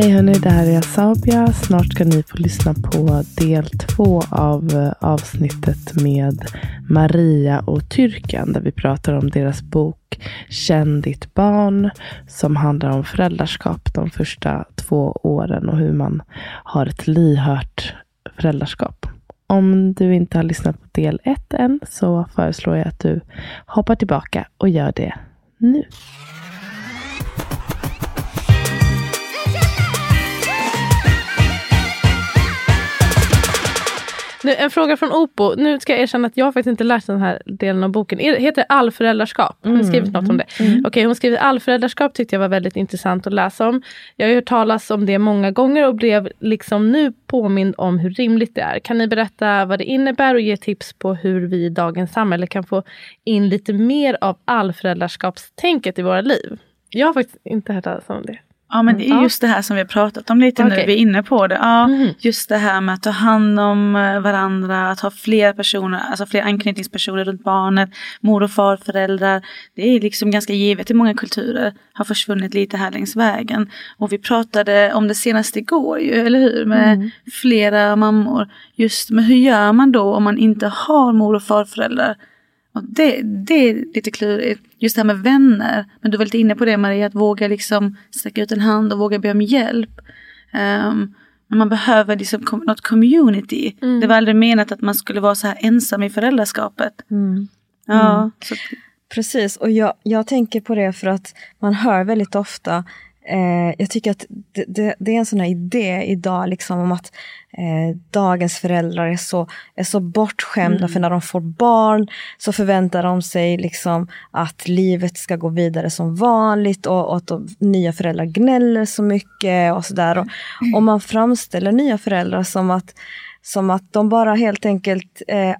Hej hörni, det här är Asabia. Snart ska ni få lyssna på del två av eh, avsnittet med Maria och Tyrkan där vi pratar om deras bok Känn ditt barn som handlar om föräldraskap de första två åren och hur man har ett lyhört föräldraskap. Om du inte har lyssnat på del ett än så föreslår jag att du hoppar tillbaka och gör det nu. Nu, en fråga från Opo. Nu ska jag erkänna att jag faktiskt inte läst den här delen av boken. Heter det allföräldraskap? Har Mm, skrivit något om det? mm. Okej, hon skriver allföräldraskap tyckte jag var väldigt intressant att läsa om. Jag har hört talas om det många gånger och blev liksom nu påmind om hur rimligt det är. Kan ni berätta vad det innebär och ge tips på hur vi i dagens samhälle kan få in lite mer av allföräldraskapstänket i våra liv? Jag har faktiskt inte hört talas om det. Ja men det är just det här som vi har pratat om lite nu, Okej. vi är inne på det. Ja, Mhm. Just det här med att ta hand om eh, varandra, att ha fler personer, alltså fler anknytningspersoner runt barnet, mor och farföräldrar. Det är liksom ganska givet i många kulturer, har försvunnit lite här längs vägen. Och vi pratade om det senast igår ju, eller hur? Med Mm. flera mammor. Just med hur gör man då om man inte har mor och farföräldrar? Och det, det är lite klurigt. Just det här med vänner. Men du var lite inne på det Maria, att våga liksom sträcka ut en hand och våga be om hjälp. Um, men man behöver liksom något community. Mm. Det var aldrig menat att man skulle vara så här ensam i föräldraskapet. Ja, Mm. Precis, och jag, jag tänker på det för att man hör väldigt ofta Eh, jag tycker att det, det, det är en sån här idé idag liksom om att eh, dagens föräldrar är så, är så bortskämda Mm. för när de får barn så förväntar de sig liksom att livet ska gå vidare som vanligt och, och att de, nya föräldrar gnäller så mycket och sådär. Och, och man framställer nya föräldrar som att, som att de bara helt enkelt eh,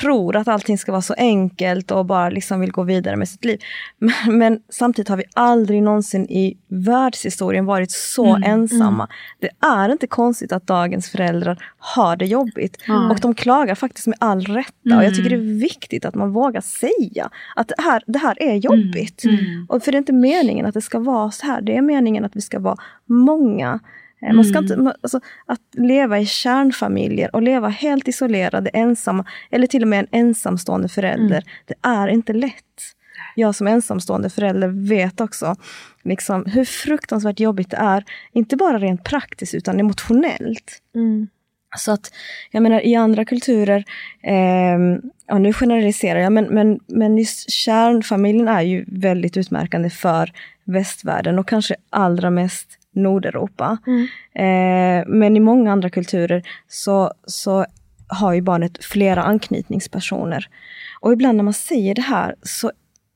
tror att allting ska vara så enkelt och bara liksom vill gå vidare med sitt liv. Men, men samtidigt har vi aldrig någonsin i världshistorien varit så Mm, ensamma. Det är inte konstigt att dagens föräldrar har det jobbigt. Ja. Och de klagar faktiskt med all rätta. Och jag tycker det är viktigt att man vågar säga att det här, det här är jobbigt. Mm. Och för det är inte meningen att det ska vara så här. Det är meningen att vi ska vara många. Eh, Man ska Mm. inte, man- alltså, att leva i kärnfamiljer och leva helt isolerade, ensamma, eller till och med en ensamstående förälder, Mm. det är inte lätt. Jag som ensamstående förälder vet också liksom, hur fruktansvärt jobbigt det är, inte bara rent praktiskt utan emotionellt. Mm. Så att, jag menar i andra kulturer, ehm, ja nu generaliserar jag, men, men, men just kärnfamiljen är ju väldigt utmärkande för västvärlden och kanske allra mest Nordeuropa. Mm. Eh, men i många andra kulturer så, så har ju barnet flera anknytningspersoner. Och ibland när man säger det här så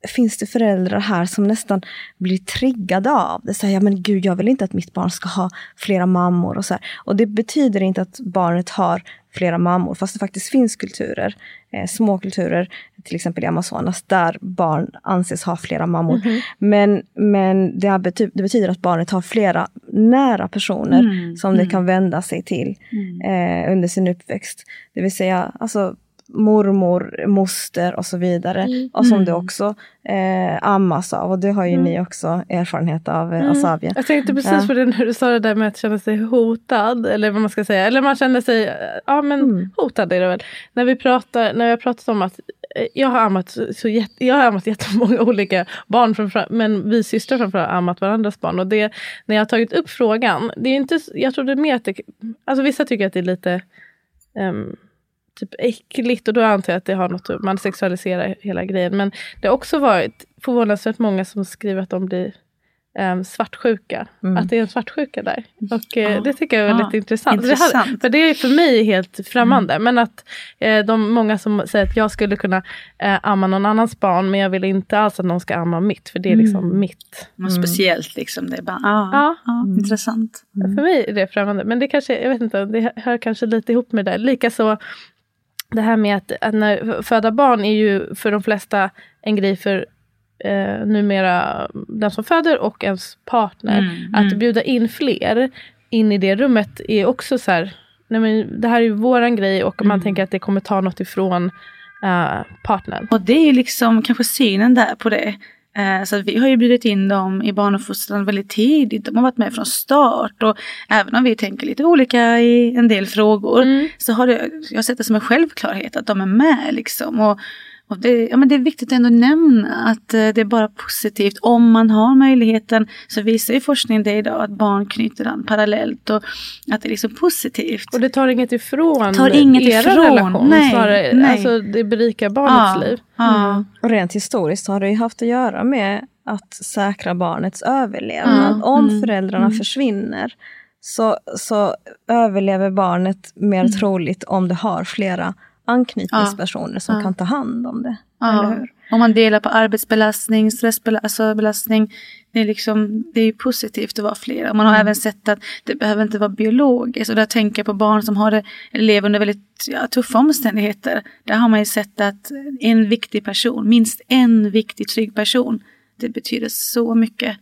finns det föräldrar här som nästan blir triggade av det. Säger, ja, men gud, jag vill inte att mitt barn ska ha flera mammor. Och, så här. och det betyder inte att barnet har flera mammor, fast det faktiskt finns kulturer, eh, små kulturer, till exempel i Amazonas, där barn anses ha flera mammor. Men, men det, bety- det betyder att barnet har flera nära personer Mm, som det mm. kan vända sig till Mm. eh, under sin uppväxt. Det vill säga alltså, mormor, moster och så vidare. Mm. Och som Mm. det också eh, ammas av. Och det har ju Mm. ni också erfarenhet av, eh, Mm. Asabia. Jag tänkte precis Ja. på det när du sa det där med att känna sig hotad. Eller vad man ska säga. Eller man känner sig, ja men Mm. hotad är det väl. När vi, pratar, när vi har pratat om att eh, jag har ammat, så, så jätte, jag har ammat jättemånga olika barn, framför, men vi systrar framförallt har ammat varandras barn. Och det, när jag har tagit upp frågan, det är inte, jag tror det är mer att det, alltså vissa tycker att det är lite um, typ äckligt och då antar jag att det har något, man sexualiserar hela grejen. Men det har också varit förvånansvärt många som skriver att de blir um, svartsjuka. Mm. Att det är en svartsjuka där. Och uh, det tycker jag är väldigt intressant. intressant. Det här, för det är för mig helt främmande. Mm. Men att uh, de många som säger att jag skulle kunna uh, amma någon annans barn men jag vill inte alls att någon ska amma mitt. För det är liksom mm. mitt. Något mm. speciellt liksom. Det är bara, ah, ja. Mm. intressant. För mig är det främmande. Men det kanske, jag vet inte, det hör kanske lite ihop med det. Likaså det här med att, att när, föda barn är ju för de flesta en grej för eh, numera den som föder och ens partner. Mm, att mm. bjuda in fler in i det rummet är också så här, nej men det här är ju våran grej och man mm. tänker att det kommer ta något ifrån uh, partnern. Och det är liksom kanske synen där på det. Uh, så vi har ju bjudit in dem i barnuppfostran väldigt tidigt. De har varit med från start och även om vi tänker lite olika i en del frågor mm. så har det, jag sett det som en självklarhet att de är med liksom. Och och det, ja, men det är viktigt att ändå nämna att eh, det är bara positivt om man har möjligheten. Så visar ju forskningen det idag att barn knyter an parallellt och att det är liksom positivt. Och det tar inget ifrån tar inget era ifrån. relation? Nej, snarare, nej. Alltså det berikar barnets ja, liv. Ja. Mm. Och rent historiskt har det ju haft att göra med att säkra barnets överlevnad. Mm. Om mm. föräldrarna mm. försvinner så, så överlever barnet mer mm. troligt om det har flera anknytningspersoner ja. som ja. kan ta hand om det. Ja. Eller hur? Om man delar på arbetsbelastning, stressbelastning. Alltså det är, liksom, det är positivt att vara flera. Man har mm. även sett att det behöver inte vara biologiskt. Och där tänker jag på barn som har det, lever under väldigt ja, tuffa omständigheter. Där har man ju sett att en viktig person, minst en viktig trygg person, det betyder så mycket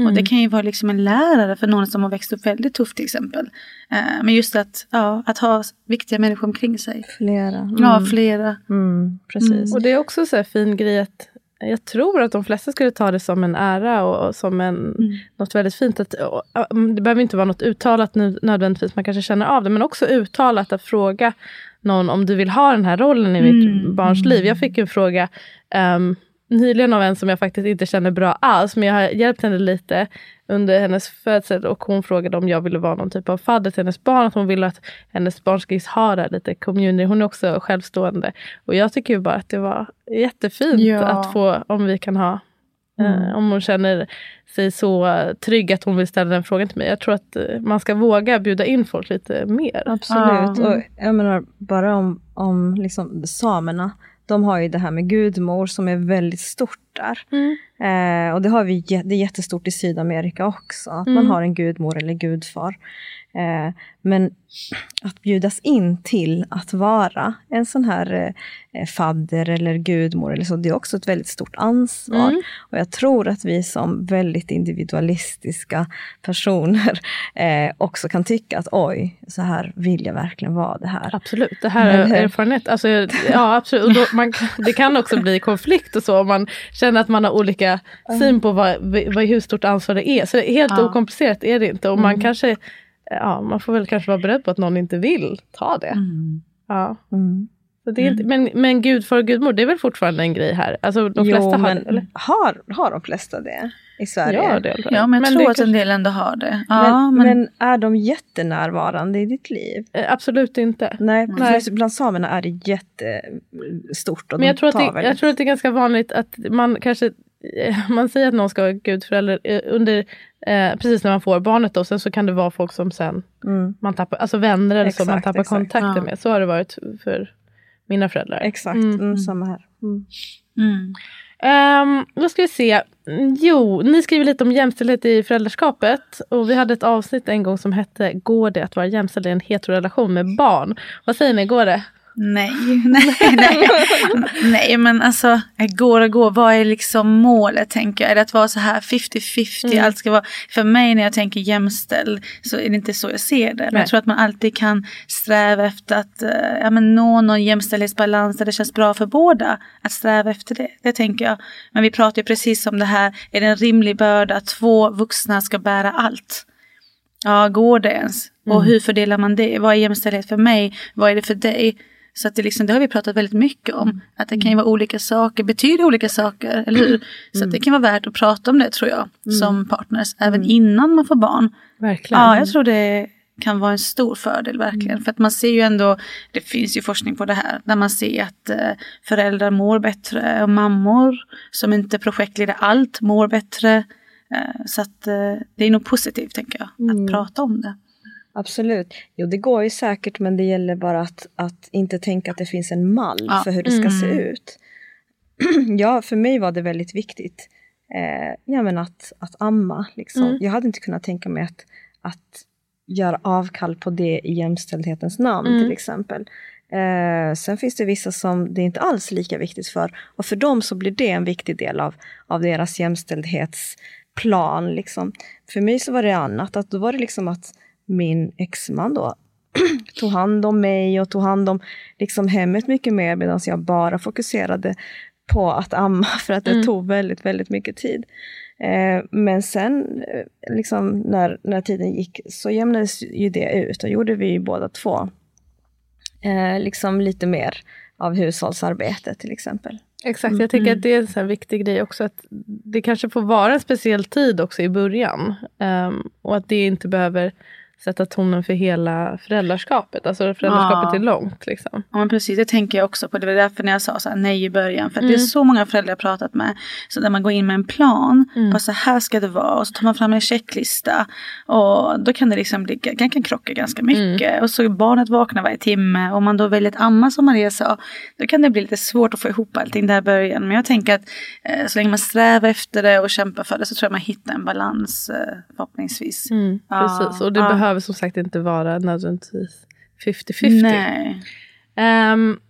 Mm. Och det mm. kan ju vara liksom en lärare för någon som har växt upp väldigt tufft till exempel. Uh, men just att, ja, att ha viktiga människor omkring sig. Flera. Mm. Ja, flera. Mm, precis. Mm. Och det är också så här fin grej att jag tror att de flesta skulle ta det som en ära och, och som en, mm. något väldigt fint. Att, och, det behöver inte vara något uttalat nu, nödvändigtvis, man kanske känner av det, men också uttalat att fråga någon om du vill ha den här rollen i mitt barns liv. Jag fick en fråga um, nyligen av en som jag faktiskt inte känner bra alls, men jag har hjälpt henne lite under hennes födsel och hon frågade om jag ville vara någon typ av fadder till hennes barn, att hon ville att hennes barn ska ha det lite community. Hon är också självstående. Och jag tycker ju bara att det var jättefint ja. att få, om vi kan ha eh, Mm. om hon känner sig så trygg att hon vill ställa den frågan till mig. Jag tror att eh, man ska våga bjuda in folk lite mer. Absolut. Mm. Och jag menar bara om, om liksom samerna de har ju det här med gudmor som är väldigt stort där. Mm. Eh, och det har vi, det är jättestort i Sydamerika också, att mm. man har en gudmor eller gudfar. Eh, men att bjudas in till att vara en sån här eh, fadder eller gudmor, eller så, det är också ett väldigt stort ansvar. Mm. Och jag tror att vi som väldigt individualistiska personer eh, också kan tycka att oj, så här vill jag verkligen vara det här. Absolut, det här är erfarenhet. Alltså, ja, absolut. Då, man, det kan också bli konflikt och så om man känner att man har olika syn på vad, vad, hur stort ansvar det är. Så helt ja. okomplicerat är det inte. Och man mm. kanske ja, man får väl kanske vara beredd på att någon inte vill ta det. Mm. Ja. Mm. Så det är inte, men, men gudfar och gudmor, det är väl fortfarande en grej här? Alltså de flesta jo, har eller? Har, har de flesta det i Sverige? Ja, det, ja men jag men tror att kanske... en del ändå har det. Ja, men, men... men, är de jättenärvarande i ditt liv? Eh, absolut inte. Nej, Nej. bland samerna är det jättestort. Och men jag, tror att det, jag tror att det är ganska vanligt att man kanske man säger att någon ska vara gudförälder eh, under, eh, precis när man får barnet då, sen så kan det vara folk som sen mm. man tappar, alltså vänner eller exakt, så man tappar exakt, kontakten ja. med. Så har det varit för mina föräldrar. Exakt, mm. Mm, samma här. Um, då ska vi se. Jo, ni skriver lite om jämställdhet i föräldraskapet. Och vi hade ett avsnitt en gång som hette Går det att vara jämställd i en heterorelation med barn? Vad säger ni, går det? Nej, nej, nej. nej, men alltså går och går. Vad är liksom målet tänker jag? Är det att vara så här 50-50? Mm. Allt ska vara, för mig när jag tänker jämställd så är det inte så jag ser det. Men jag tror att man alltid kan sträva efter att uh, ja, men nå någon jämställdhetsbalans där det känns bra för båda. Att sträva efter det, det tänker jag. Men vi pratar ju precis om det här, är det en rimlig börda att två vuxna ska bära allt? Ja, går det ens? Och mm. hur fördelar man det? Vad är jämställdhet för mig? Vad är det för dig? Så att det, liksom, det har vi pratat väldigt mycket om. Att det kan ju vara olika saker, betyder olika saker, eller hur? Så att det kan vara värt att prata om det tror jag, som partners, även innan man får barn. Verkligen. Ja, jag tror det kan vara en stor fördel verkligen. För att man ser ju ändå, det finns ju forskning på det här, där man ser att eh, föräldrar mår bättre och mammor som inte projektleder allt mår bättre. Eh, så att eh, det är nog positivt tänker jag, att prata om det. Absolut. Jo, det går ju säkert, men det gäller bara att, att inte tänka att det finns en mall Ja. för hur det ska se ut. ja, för mig var det väldigt viktigt eh, ja, men att, att amma. Liksom. Jag hade inte kunnat tänka mig att, att göra avkall på det i jämställdhetens namn till exempel. Eh, sen finns det vissa som det inte alls är lika viktigt för. Och för dem så blir det en viktig del av, av deras jämställdhetsplan. Liksom. För mig så var det annat. Att då var det liksom att min exman då tog hand om mig och tog hand om liksom hemmet mycket mer medan jag bara fokuserade på att amma för att det tog väldigt, väldigt mycket tid. Eh, men sen eh, liksom när, när tiden gick så jämnades ju det ut och gjorde vi ju båda två eh, liksom lite mer av hushållsarbete till exempel. Exakt, jag tycker att det är en sån viktig grej också. att Det kanske får vara en speciell tid också i början. Ehm, och att det inte behöver sätta tonen för hela föräldraskapet. Alltså föräldraskapet Ja. är långt. Liksom. Ja men precis, det tänker jag också på. Det var därför när jag sa så här nej i början. För att Mm. det är så många föräldrar jag pratat med. Så där man går in med en plan. Mm. Bara så här ska det vara. Och så tar man fram en checklista. Och då kan det liksom bli, det kan krocka ganska mycket. Mm. Och så barnet vaknar varje timme. Och om man då väljer att amma som Maria sa. Då kan det bli lite svårt att få ihop allting där i början. Men jag tänker att eh, så länge man strävar efter det och kämpar för det. Så tror jag man hittar en balans eh, förhoppningsvis. Mm, Ja, precis, och det ja. behöver som sagt inte vara nödvändigtvis 50-50. Nej. Ehm,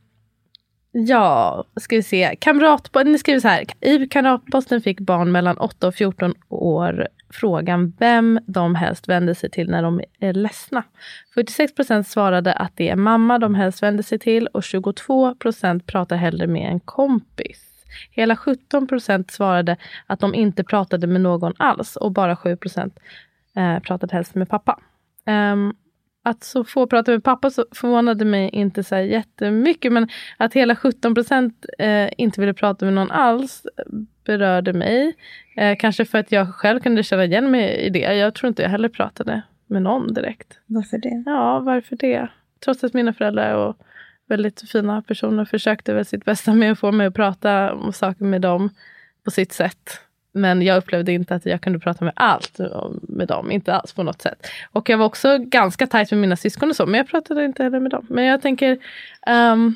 ja, ska vi se. Kamrat, ni skriver så här. I Kamratposten fick barn mellan 8 och 14 år frågan vem de helst vänder sig till när de är ledsna. 46 procent svarade att det är mamma de helst vänder sig till och 22 procent pratar hellre med en kompis. Hela 17 procent svarade att de inte pratade med någon alls och bara 7 procent eh, pratade helst med pappa. Ehm, att så få prata med pappa så förvånade mig inte så här jättemycket. Men att hela 17 procent eh, inte ville prata med någon alls berörde mig. Eh, kanske för att jag själv kunde känna igen mig i det. Jag tror inte jag heller pratade med någon direkt. Varför det? Ja, varför det? Trots att mina föräldrar och väldigt fina personer försökte väl sitt bästa med att få mig att prata om saker med dem på sitt sätt. Men jag upplevde inte att jag kunde prata med allt med dem, inte alls på något sätt. Och jag var också ganska tajt med mina syskon och så, men jag pratade inte heller med dem. Men jag tänker, ehm,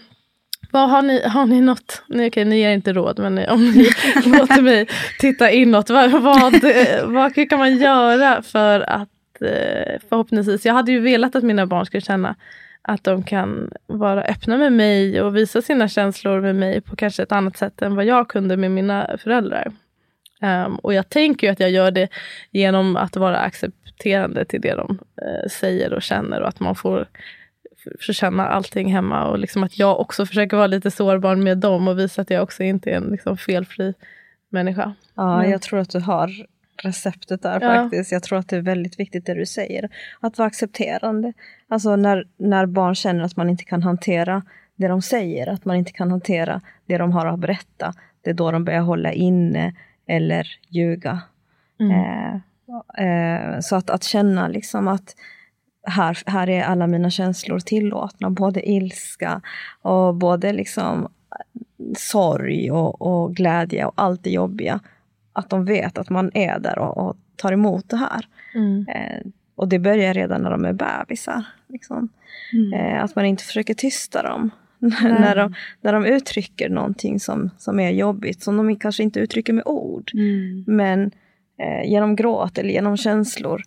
vad har ni, har ni något, nej, okej ni ger inte råd, men om ni låter mig titta inåt, vad, vad, eh, vad kan man göra för att eh, förhoppningsvis, jag hade ju velat att mina barn skulle känna att de kan vara öppna med mig och visa sina känslor med mig på kanske ett annat sätt än vad jag kunde med mina föräldrar. Ehm, och jag tänker ju att jag gör det genom att vara accepterande till det de eh, säger och känner och att man får känna allting hemma och liksom att jag också försöker vara lite sårbar med dem och visa att jag också inte är en liksom felfri människa. Ja, Mm. jag tror att du har receptet där Ja. faktiskt. Jag tror att det är väldigt viktigt det du säger. Att vara accepterande. Alltså när, när barn känner att man inte kan hantera det de säger, att man inte kan hantera det de har att berätta. Det är då de börjar hålla inne eller ljuga. Eh, eh, så att, att känna liksom att här, här är alla mina känslor tillåtna, både ilska och både liksom sorg och, och glädje och allt det jobbiga. Att de vet att man är där och, och tar emot det här. Mm. Eh, och det börjar redan när de är bebisar. Liksom. Eh, att man inte försöker tysta dem. när, de, när de uttrycker någonting som, som är jobbigt, som de kanske inte uttrycker med ord. Mm. Men eh, genom gråt eller genom känslor,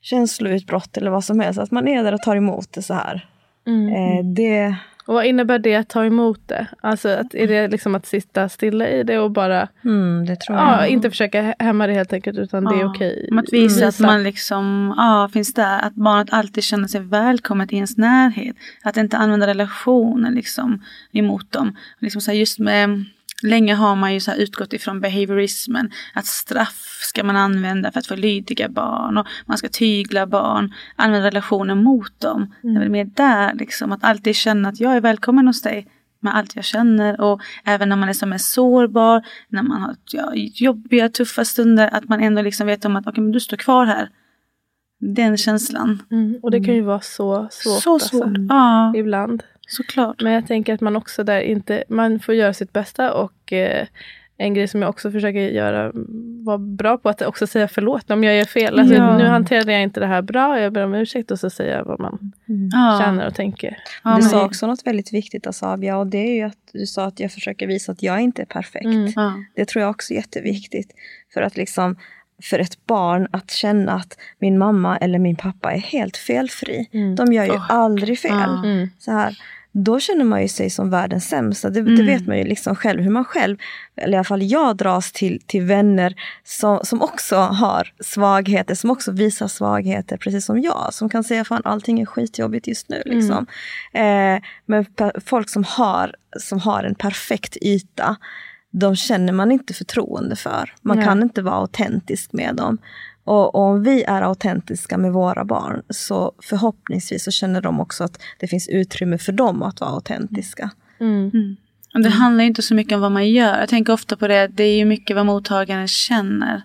känsloutbrott eller vad som helst. Att man är där och tar emot det så här. Mm. Eh, det, Och vad innebär det att ta emot det? Alltså att, är det liksom att sitta stilla i det och bara mm, det ja, inte försöka hä- hämma det helt enkelt utan det är Ja, okej. Om att visa att man liksom, ja, finns där. Att barnet alltid känner sig välkommet i ens närhet. Att inte använda relationen liksom emot dem. Liksom så just med Länge har man ju så utgått ifrån behaviorismen, att straff ska man använda för att få lydiga barn och man ska tygla barn, använda relationen mot dem. Mm. Det är väl mer där liksom, att alltid känna att jag är välkommen hos dig med allt jag känner och även när man är som är sårbar, när man har ja, jobbiga, tuffa stunder, att man ändå liksom vet om att okay, men du står kvar här. Den känslan. Mm. Och det kan ju vara så svårt. Så svårt, alltså, ja. Ibland. Såklart. Men jag tänker att man också där inte, man får göra sitt bästa och eh, en grej som jag också försöker göra, vara bra på att också säga förlåt om jag gör fel. Alltså, ja. Nu hanterade jag inte det här bra, jag ber om ursäkt och så säger jag vad man mm. känner och tänker. Ja, du sa också något väldigt viktigt Asabia och det är ju att du sa att jag försöker visa att jag inte är perfekt. Mm. Ja. Det tror jag också är jätteviktigt. För att liksom för ett barn att känna att min mamma eller min pappa är helt felfri. Mm. De gör ju oh. aldrig fel. Mm. Så här då känner man ju sig som världens sämsta. Det, mm. det, vet man ju liksom själv hur man själv, eller i alla fall jag dras till, till vänner som, som också har svagheter, som också visar svagheter precis som jag. Som kan säga fan allting är skitjobbigt just nu. Mm. Liksom. Mm. Eh, men folk som har, som har en perfekt yta, de känner man inte förtroende för. Man Nej. kan inte vara autentisk med dem. Och, och, om vi är autentiska med våra barn så förhoppningsvis så känner de också att det finns utrymme för dem att vara autentiska. Mm. Mm. Och det handlar inte så mycket om vad man gör. Jag tänker ofta på det, det är ju mycket vad mottagaren känner.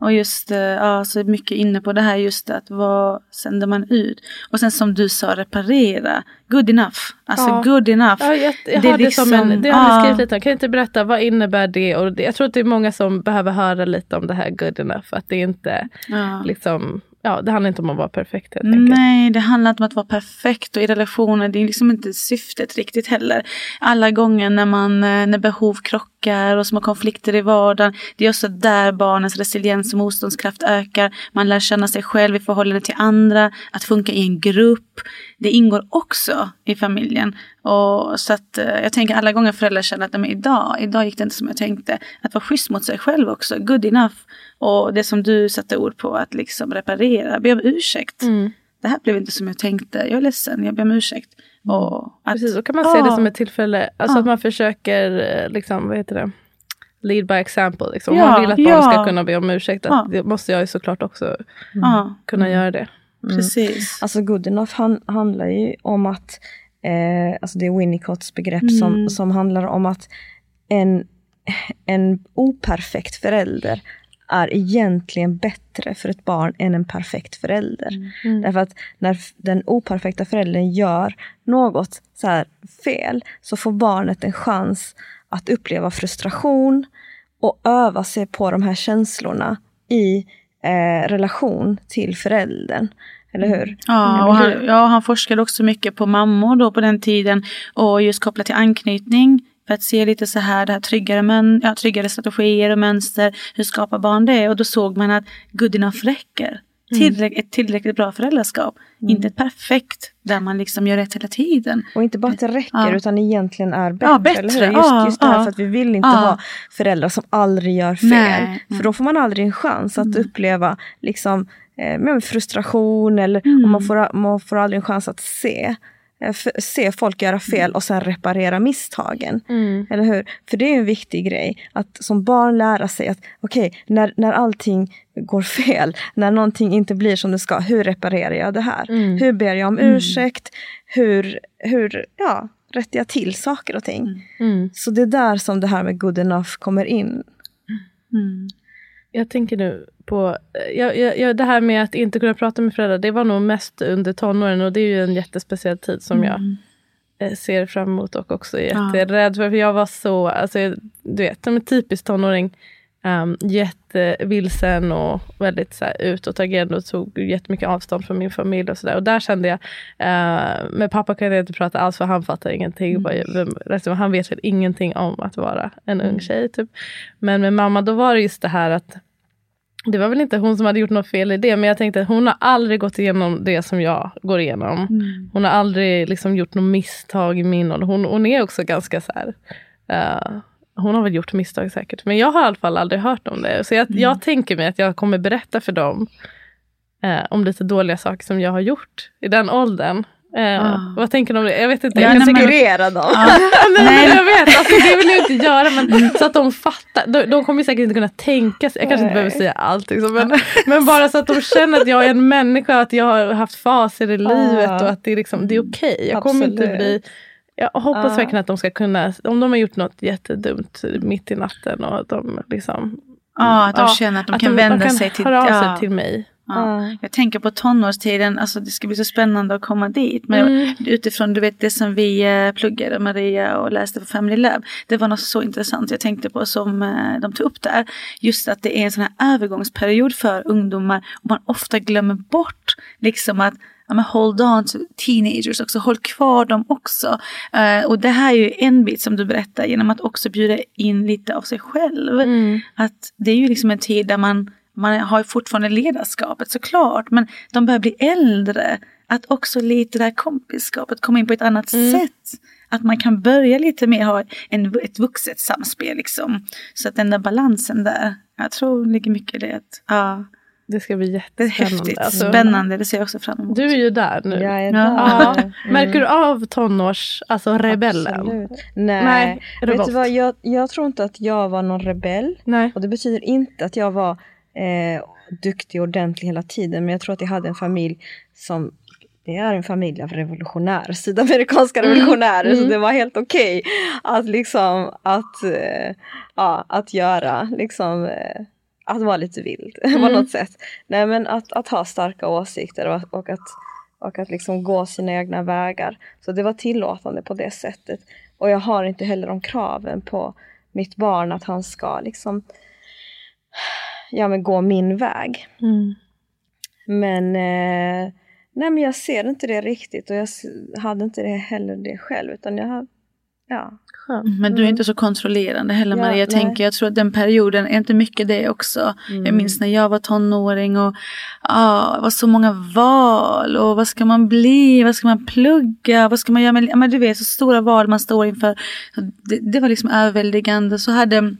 Och just, eh, ja, så mycket inne på det här just att vad sänder man ut? Och sen som du sa, reparera. Good enough. Alltså ja. good enough. Ja, jag, jag det, har liksom, det, som en, det har ja. skrivit lite om. Kan du inte berätta, vad innebär det? Och jag tror att det är många som behöver höra lite om det här good enough. Att det inte ja. liksom ja, det handlar inte om att vara perfekt helt enkelt. Nej, det handlar inte om att vara perfekt och i relationer, det är liksom inte syftet riktigt heller. Alla gånger när man, eh, när behov krockar och små konflikter i vardagen, det är också där barnens resiliens och motståndskraft ökar. Man lär känna sig själv i förhållande till andra, att funka i en grupp. Det ingår också i familjen. Och så att eh, jag tänker alla gånger föräldrar känner att men idag, idag gick det inte som jag tänkte. Att vara schysst mot sig själv också, good enough. Och det som du satte ord på, att liksom reparera, be om ursäkt. Mm. Det här blev inte som jag tänkte, jag är ledsen, jag ber om ursäkt. Och att, Precis, då kan man se det som ett tillfälle, alltså att man försöker, eh, liksom, vad heter det? lead by example. Liksom. Ja, man vill att barn ja. ska kunna be om ursäkt, ja. det måste jag ju såklart också mm. kunna mm. göra det. Mm. Precis. Alltså good enough han, handlar ju om att, eh, alltså det är Winnicotts begrepp mm. som, som handlar om att en, en operfekt förälder är egentligen bättre för ett barn än en perfekt förälder. Mm. mm. Därför att när den operfekta föräldern gör något så fel så får barnet en chans att uppleva frustration och öva sig på de här känslorna i eh, relation till föräldern. Eller hur? Ja, och han, ja, han forskade också mycket på mammor då på den tiden och just kopplat till anknytning. För att se lite så här, det här tryggare, men, ja, tryggare strategier och mönster. Hur skapar barn det? Och då såg man att good enough räcker. Mm. Tillräck ett tillräckligt bra föräldraskap. Mm. Inte ett perfekt där man liksom gör rätt hela tiden. Och inte bara att det räcker ja. utan egentligen är bättre. Ja, bättre. Eller hur? Just, ja, just det här ja. för att vi vill inte ha föräldrar som aldrig gör fel. Nej. För då får man aldrig en chans att mm. uppleva liksom, eh, frustration eller mm. och man, får, man får aldrig en chans att se se folk göra fel och sen reparera misstagen. Mm. Eller hur? För det är en viktig grej. Att som barn lära sig att okej, okay, när, när allting går fel, när någonting inte blir som det ska, hur reparerar jag det här? Mm. Hur ber jag om mm. ursäkt? Hur, hur ja, rättar jag till saker och ting? Mm. Mm. Så det är där som det här med good enough kommer in. Jag tänker nu på, jag, jag, det här med att inte kunna prata med föräldrar, det var nog mest under tonåren och det är ju en jättespeciell tid som mm. jag eh, ser fram emot och också är jätterädd för. För jag var så, alltså, du vet, som en typisk tonåring, um, jättevilsen och väldigt så här, utåtagerande och tog jättemycket avstånd från min familj och sådär. Och där kände jag, uh, med pappa kan jag inte prata alls för han fattar ingenting. Mm. han vet väl ingenting om att vara en ung mm. tjej. Typ. Men med mamma då var det just det här att det var väl inte hon som hade gjort något fel i det, men jag tänkte att hon har aldrig gått igenom det som jag går igenom. Mm. Hon har aldrig liksom gjort något misstag i min ålder. Hon, hon är också ganska så här, uh, hon har väl gjort misstag säkert, men jag har i alla fall aldrig hört om det. Så jag, mm. jag tänker mig att jag kommer berätta för dem uh, om lite dåliga saker som jag har gjort i den åldern. Eh, Ah. Vad tänker det? Jag vet inte. Ja, jag kan Segregera dem. Nej, Nej. jag vet, alltså, det vill jag inte göra men så att de fattar. De, de kommer säkert inte kunna tänka sig, jag kanske inte Nej. behöver säga allt liksom, men, men bara så att de känner att jag är en människa, att jag har haft faser i livet och att det är, liksom, det är okej. Jag kommer inte Absolut. bli jag hoppas Ja. verkligen att de ska kunna, om de har gjort något jättedumt mitt i natten och att de liksom Ja, att de Ja, känner att de kan vända kan sig till, höra av sig till mig. Ja. Jag tänker på tonårstiden, alltså det ska bli så spännande att komma dit. Men Mm. utifrån du vet det som vi eh, pluggade, Maria och läste på Family Lab. Det var något så intressant jag tänkte på som eh, de tog upp där. Just att det är en sån här övergångsperiod för ungdomar. Och man ofta glömmer bort liksom att ja, men hold on to teenagers också, håll kvar dem också. Eh, och det här är ju en bit som du berättar genom att också bjuda in lite av sig själv. Mm. Att det är ju liksom en tid där man, man har fortfarande ledarskapet såklart, men de börjar bli äldre. Att också lite det här kompiskapet kommer in på ett annat Mm. sätt. Att man kan börja lite mer ha en, ett vuxet samspel liksom. Så att den där balansen där, jag tror ligger mycket i det. Att, ja, Det ska bli jättespännande. häftigt, Alltså, spännande, det ser jag också fram emot. Du är ju där nu. Jag är där. Ja. Märker du av tonårs, alltså rebellen? Absolut. Nej, Nej, vet du vad? Jag, jag tror inte att jag var någon rebell. Nej. Och det betyder inte att jag var eh, duktig och ordentlig hela tiden. Men jag tror att jag hade en familj som det är en familj av revolutionärer, sydamerikanska revolutionärer. Så det var helt okej att liksom att, eh, ja, att göra, liksom eh, att vara lite vild på något sätt. Nej men att, att ha starka åsikter och, och att, och att liksom gå sina egna vägar. Så det var tillåtande på det sättet. Och jag har inte heller de kraven på mitt barn att han ska liksom ja, men gå min väg. Mm. Men, eh, nej, men jag ser inte det riktigt och jag hade inte det heller det själv utan jag har, ja. Skönt. Men du är inte så kontrollerande heller Ja, Maria. Jag nej. tänker, jag tror att den perioden är inte mycket det också. Jag minns när jag var tonåring och ah, det var så många val och vad ska man bli, vad ska man plugga, vad ska man göra med, ja, men du vet så stora val man står inför. Det, det var liksom överväldigande. Så hade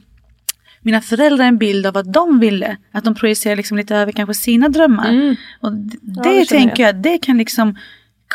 mina föräldrar en bild av vad de ville. Att de projicerade liksom lite över kanske sina drömmar. Mm. Och d- Ja, det, det tänker jag, det kan liksom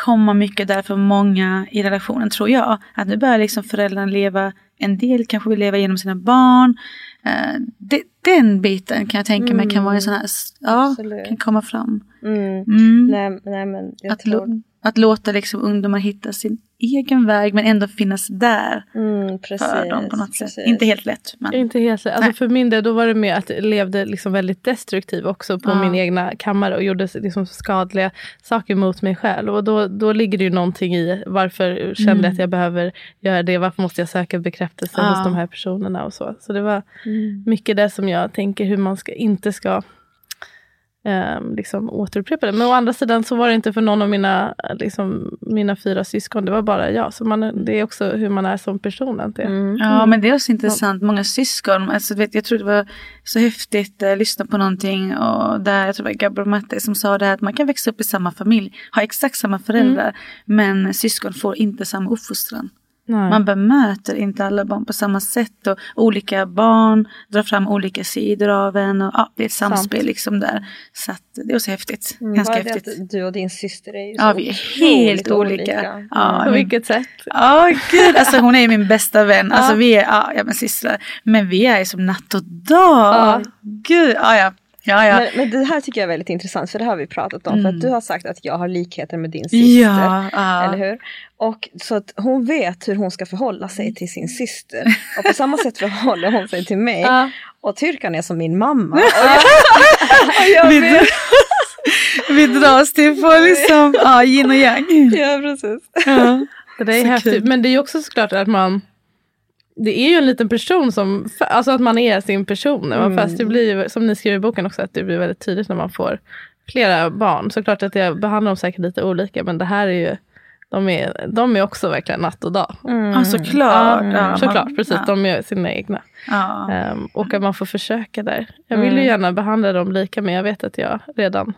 komma mycket där för många i relationen tror jag. Att nu börjar liksom föräldrarna leva, en del kanske vill leva genom sina barn. Eh, det, den biten kan jag tänka mig kan vara en sån här, ja, Absolut. kan komma fram. Mm. Mm. Nej, nej men Att, tror, att låta liksom ungdomar hitta sin egen väg men ändå finnas där mm, precis, för dem på något precis. sätt. Inte helt lätt men. Inte helt alltså Nej. För min del då var det mer att jag levde liksom väldigt destruktiv också på Ja. min egna kammare och gjorde liksom skadliga saker mot mig själv. Och då, då ligger det ju någonting i varför kände jag Mm. att jag behöver göra det. Varför måste jag söka bekräftelse Ja. hos de här personerna och så. Så det var Mm. mycket det som jag tänker hur man ska, inte ska ehm, liksom återupprepa det. Men å andra sidan så var det inte för någon av mina, liksom, mina fyra syskon. Det var bara jag. Så man, det är också hur man är som person. Inte? Mm. Ja, men det är också intressant. Många syskon, alltså, vet, jag tror det var så häftigt att lyssna på någonting och där, jag tror det var Gabriel Matte som sa det här att man kan växa upp i samma familj, ha exakt samma föräldrar, men syskon får inte samma uppfostran. Nej. Man bemöter inte alla barn på samma sätt och olika barn drar fram olika sidor av en och ja, det är ett samspel Sant. liksom där. Så att det är också häftigt, Mm, ganska häftigt. du och din syster är ju Ja, så vi är helt olika. Ja, På vilket sätt? Ja, gud. Alltså hon är ju min bästa vän. Alltså Ja. vi är, ja, ja men systrar. Men vi är ju som natt och dag. Ja. Gud, ja ja. Ja, ja. Men, men det här tycker jag är väldigt intressant för det har vi pratat om. För Mm. att du har sagt att jag har likheter med din syster. Ja, ja. Eller hur? Och så att hon vet hur hon ska förhålla sig till sin syster. Och på samma sätt förhåller hon sig till mig. Ja. Och Tyrkan är som min mamma. Och jag, och jag Vi, vet, dras, vi dras till på liksom, ja, yin och yang. ja, precis. Ja. Det är Så häftigt. kul. Men det är ju också såklart att man det är ju en liten person som, alltså att man är sin person. Mm. föds. Det blir ju, som ni skriver i boken också, att det blir väldigt tydligt när man får flera barn. Såklart att jag behandlar dem säkert lite olika, men det här är ju, de är, de är också verkligen natt och dag. Ja, såklart. Ja, Ja, Såklart, precis. Ja. De är sina egna. Ja. Ehm, och att man får försöka där. Jag vill ju Mm. gärna behandla dem lika, men jag vet att jag redan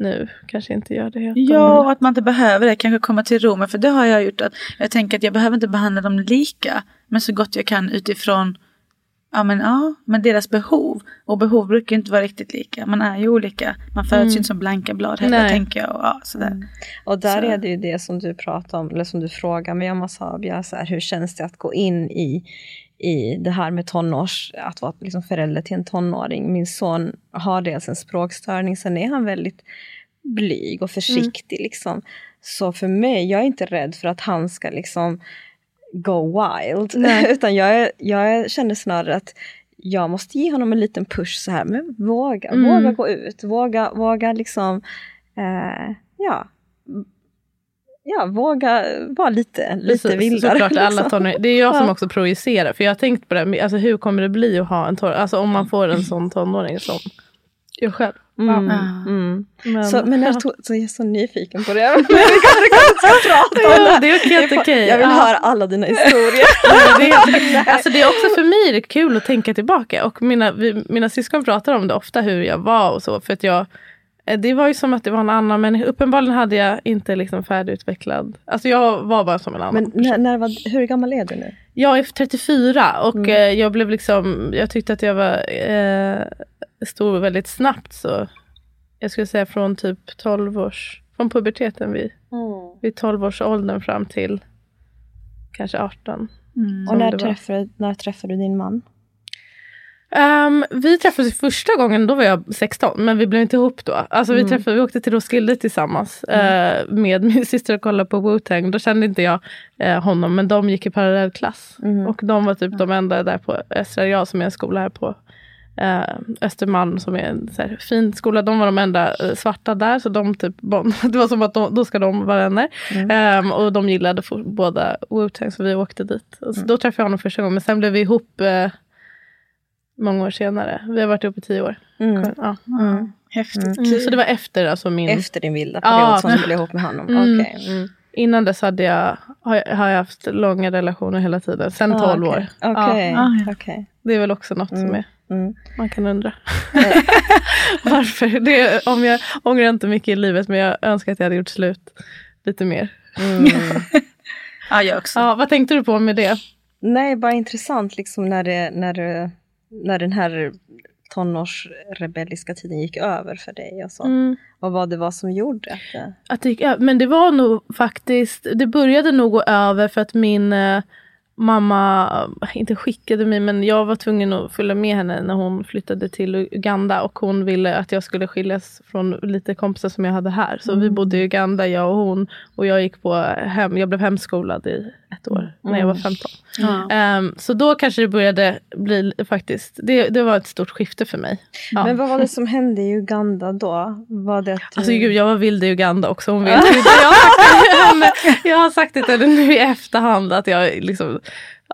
nu kanske inte gör det helt. Ja, och att man inte behöver det, kanske komma till ro med. För det har jag gjort. att Jag tänker att jag behöver inte behandla dem lika. Men så gott jag kan utifrån Ja men, ja, men deras behov. Och behov brukar inte vara riktigt lika. Man är ju olika. Man föds Mm. ju inte som blanka blad heller Nej. tänker jag. Och, ja, sådär. Och där Så- är det ju det som du pratar om, eller som du frågar mig om Asabia, så här, hur känns det att gå in i, i det här med tonårs, att vara liksom förälder till en tonåring. Min son har dels en språkstörning, sen är han väldigt blyg och försiktig. Liksom. Så för mig, jag är inte rädd för att han ska liksom go wild. Utan jag, jag känner snarare att jag måste ge honom en liten push så här, men våga, Mm. våga gå ut, våga, våga liksom, eh, ja, ja, våga vara lite, lite vildare. Såklart, alla liksom. tonår, det är jag som också projicerar. För jag har tänkt på det, alltså hur kommer det bli att ha en tonåring? Alltså om man får en sån tonåring som jag själv. Mm, mm. Men, Så, men ja. jag, tog, så jag är så nyfiken på det. Men vi kanske ska prata om Ja, det. det är helt okej. Jag vill Ja. höra alla dina historier. Det är, alltså det är också för mig är kul att tänka tillbaka. Och mina, vi, mina syskon pratar om det ofta, hur jag var och så. För att jag, det var ju som att det var en annan människa. Uppenbarligen hade jag inte liksom färdigutvecklad. Alltså jag var bara som en annan Men när, när var, hur gammal är du nu? Jag är 34 och Mm. eh, jag blev liksom, jag tyckte att jag var eh, stor väldigt snabbt. Så jag skulle säga från typ 12 års, från puberteten vid, vid 12 års åldern fram till kanske 18. Mm. Och när träffade, när träffade du din man? Ehm, vi träffades första gången, då var jag 16, men vi blev inte ihop då. Alltså vi Mm. träffade, vi åkte till Roskilde tillsammans eh, med min syster och kollade på Wu-Tang. Då kände inte jag eh, honom, men de gick i parallellklass. Mm. Och de var typ de enda där på Östra Real, som är en skola här på eh, Östermalm, som är en här, fin skola. De var de enda svarta där, så de typ, det var som att de, då ska de vara vänner. Mm. Ehm, och de gillade båda Wu-Tang, så vi åkte dit. Så, Då träffade jag honom första gången, men sen blev vi ihop många år senare. Vi har varit ihop i tio år. Mm. Ja. Mm. Häftigt. Mm. Så det var efter alltså min... Efter din vilda Ja. period som du blev ihop med honom? Mm. Okej. Mm. Innan dess hade jag, har, jag, har jag haft långa relationer hela tiden. Sen 12 Ah, år. Okej, okej, Ja. Ah, ja. okej. Det är väl också något som Mm. är, Mm. man kan undra. Varför? Det, är- om jag ångrar inte mycket i livet men jag önskar att jag hade gjort slut lite mer. Mm. Ja, jag också. Ja, vad tänkte du på med det? Nej, bara intressant liksom när, det, när, det, när den här tonårsrebelliska tiden gick över för dig och så. Mm. Och vad det var som gjorde att det... Att det, gick ö- men det var nog faktiskt, det började nog gå över för att min eh, mamma, inte skickade mig, men jag var tvungen att följa med henne när hon flyttade till Uganda och hon ville att jag skulle skiljas från lite kompisar som jag hade här. Så vi bodde i Uganda, jag och hon, och jag gick på hem, jag blev hemskolad i ett år när jag var 15. Ja. Ehm, så då kanske det började bli faktiskt, det, det var ett stort skifte för mig. Ja. Men vad var det som hände i Uganda då? Var det att du... Alltså gud, jag var vild i Uganda också. Hon vet. Jag har sagt det till henne. Jag har sagt det till henne nu i efterhand. Att jag, liksom,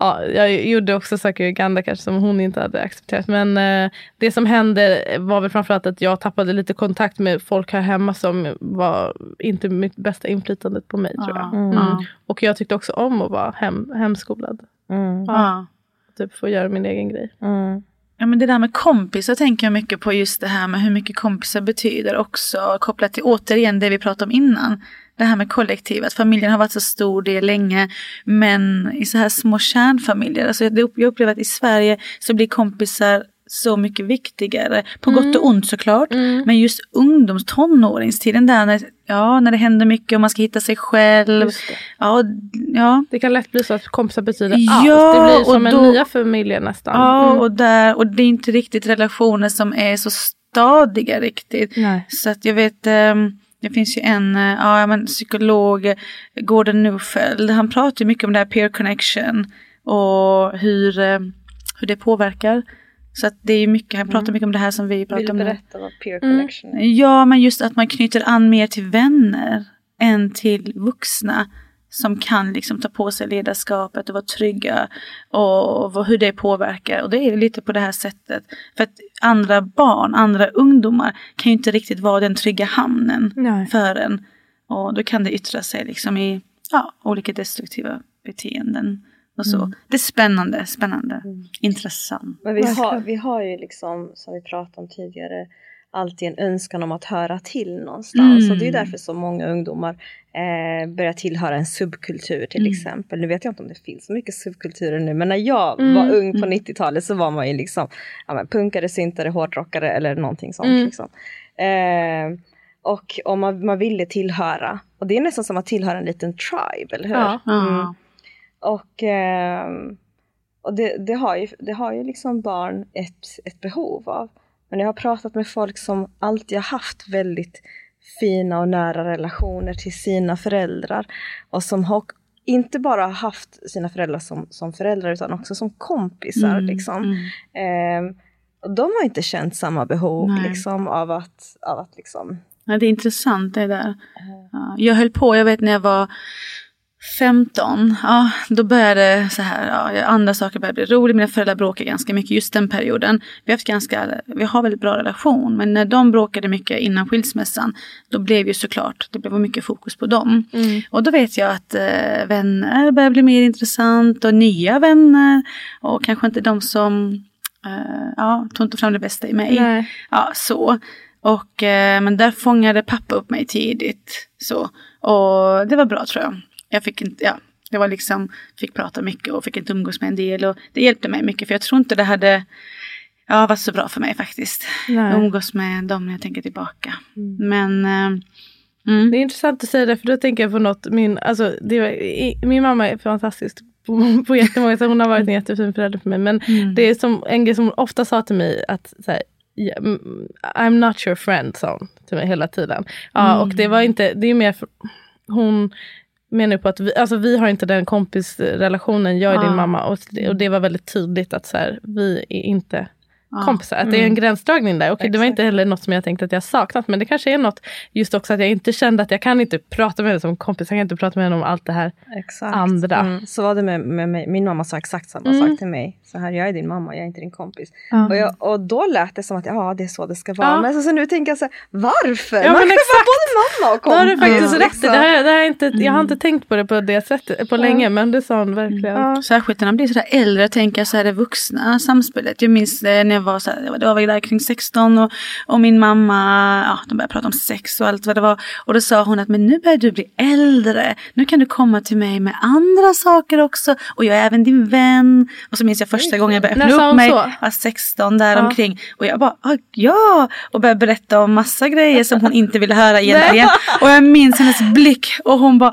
ja, jag gjorde också saker i Uganda kanske som hon inte hade accepterat. Men eh, det som hände var väl framförallt att jag tappade lite kontakt med folk här hemma som var inte mitt bästa inflytandet på mig tror jag. Ja. Mm. Ja. Och jag tyckte också om att vara hem, hemskolad. Mm. Ja. Typ få göra min egen grej. Mm. Ja men det där med kompisar tänker jag mycket på just det här med hur mycket kompisar betyder också kopplat till återigen det vi pratade om innan. Det här med kollektivet, familjen har varit så stor del länge men i så här små kärnfamiljer, alltså jag upplever att i Sverige så blir kompisar så mycket viktigare. På gott och ont såklart. Men just ungdoms tonåringstiden där när, ja, när det händer mycket och man ska hitta sig själv. Det. Ja, ja, det kan lätt bli så att kompisar betyder Ja, allt. Det blir som då- en nya familjen nästan. Ja, Mm. och, där, och det är inte riktigt relationer som är så stadiga riktigt. Nej. Så att jag vet, ehm, det finns ju en eh, ja, men psykolog, Gordon Neufeld, han pratar ju mycket om det här peer connection och hur, eh, hur det påverkar. Så att det är mycket, han pratar mycket om det här som vi pratar Vill om du nu. berätta vad peer Mm. connection är? Ja, men just att man knyter an mer till vänner än till vuxna som kan liksom ta på sig ledarskapet och vara trygga och, hur det påverkar. Och det är lite på det här sättet. För att andra barn, andra ungdomar kan ju inte riktigt vara den trygga hamnen Nej. för en. Och då kan det yttra sig liksom i ja, olika destruktiva beteenden. Och så. Det är spännande, spännande, intressant. Men vi har, vi har ju liksom, som vi pratade om tidigare, alltid en önskan om att höra till någonstans. Mm. Och det är därför så många ungdomar eh, börjar tillhöra en subkultur till Mm. exempel. Nu vet jag inte om det finns så mycket subkulturer nu, men när jag Mm. var ung på Mm. 90-talet så var man ju liksom ja, men punkare, syntare, hårdrockare eller någonting sånt. Mm. Liksom. Eh, och om man, man ville tillhöra, och det är nästan som att tillhöra en liten tribe, eller hur? Ja. Mm. Och, ehm, och det, det, har ju, det har ju liksom barn ett, ett behov av. Men jag har pratat med folk som alltid har haft väldigt fina och nära relationer till sina föräldrar. Och som har inte bara haft sina föräldrar som, som föräldrar utan också som kompisar. Mm, Liksom. mm. Ehm, och de har inte känt samma behov liksom, av att, av att liksom... Ja, det är intressant det där. Ja, jag höll på, jag vet när jag var 15, ja, då började så här, ja, andra saker började bli roligt. Mina föräldrar bråkade ganska mycket just den perioden. Vi har, haft ganska, vi har väldigt bra relation, men när de bråkade mycket innan skilsmässan, då blev ju såklart, det blev mycket fokus på dem. Mm. Och då vet jag att eh, vänner börjar bli mer intressant och nya vänner och kanske inte de som eh, ja, tog inte fram det bästa i mig. Nej. Ja, så. Och, eh, men där fångade pappa upp mig tidigt. Så. Och det var bra tror jag. Jag fick inte, ja, det var liksom, fick prata mycket och fick inte umgås med en del. Och det hjälpte mig mycket för jag tror inte det hade ja, varit så bra för mig faktiskt. Nej. Umgås med dem när jag tänker tillbaka. Mm. Men eh, mm, Det är intressant att säga det för då tänker jag på något, min, alltså, var, min mamma är fantastisk på, på jättemånga sätt, hon har varit en jättefin förälder för mig men mm. det är som en grej som hon ofta sa till mig att så här, ja, mm, I'm not your friend sa hon till mig hela tiden. Ja, Mm. och det var inte, det är mer, för, hon menar på att vi, alltså vi har inte den kompisrelationen, jag är Ja. din mamma och, det- och det var väldigt tydligt att så här, vi är inte. Kompisar. Att det är en Mm. gränsdragning där. Okej, det var inte heller något som jag tänkte att jag saknat. Men det kanske är något just också att jag inte kände att jag kan inte prata med henne som kompis. Jag kan inte prata med henne om allt det här. Exakt. Andra. Mm. Så var det med, med mig. Min mamma sa exakt samma Mm. sak till mig. Så här, jag är din mamma, jag är inte din kompis. Ja. Och, jag, och då lät det som att ja, det är så det ska vara. Ja. Men så, så nu tänker jag så här, varför? Ja, Man men kan exakt. vara både mamma och Då kompis. har du faktiskt Ja. rätt. Det har, jag- det har jag, inte, jag har Mm. inte tänkt på det på det sättet på länge. Men det sa hon verkligen. Ja. Särskilt när man blir sådär äldre, tänker jag så här det vuxna samspelet. Jag minns eh, när jag var så här, det var- väl där kring 16 och, och min mamma, ja de började prata om sex och allt vad det var. Och då sa hon att men nu börjar du bli äldre, nu kan du komma till mig med andra saker också. Och jag är även din vän. Och så minns jag första gången jag började öppna upp mig, så? var 16 där Ja. omkring. Och jag bara, ah, ja! Och började berätta om massa grejer som hon inte ville höra egentligen. och jag minns hennes blick och hon bara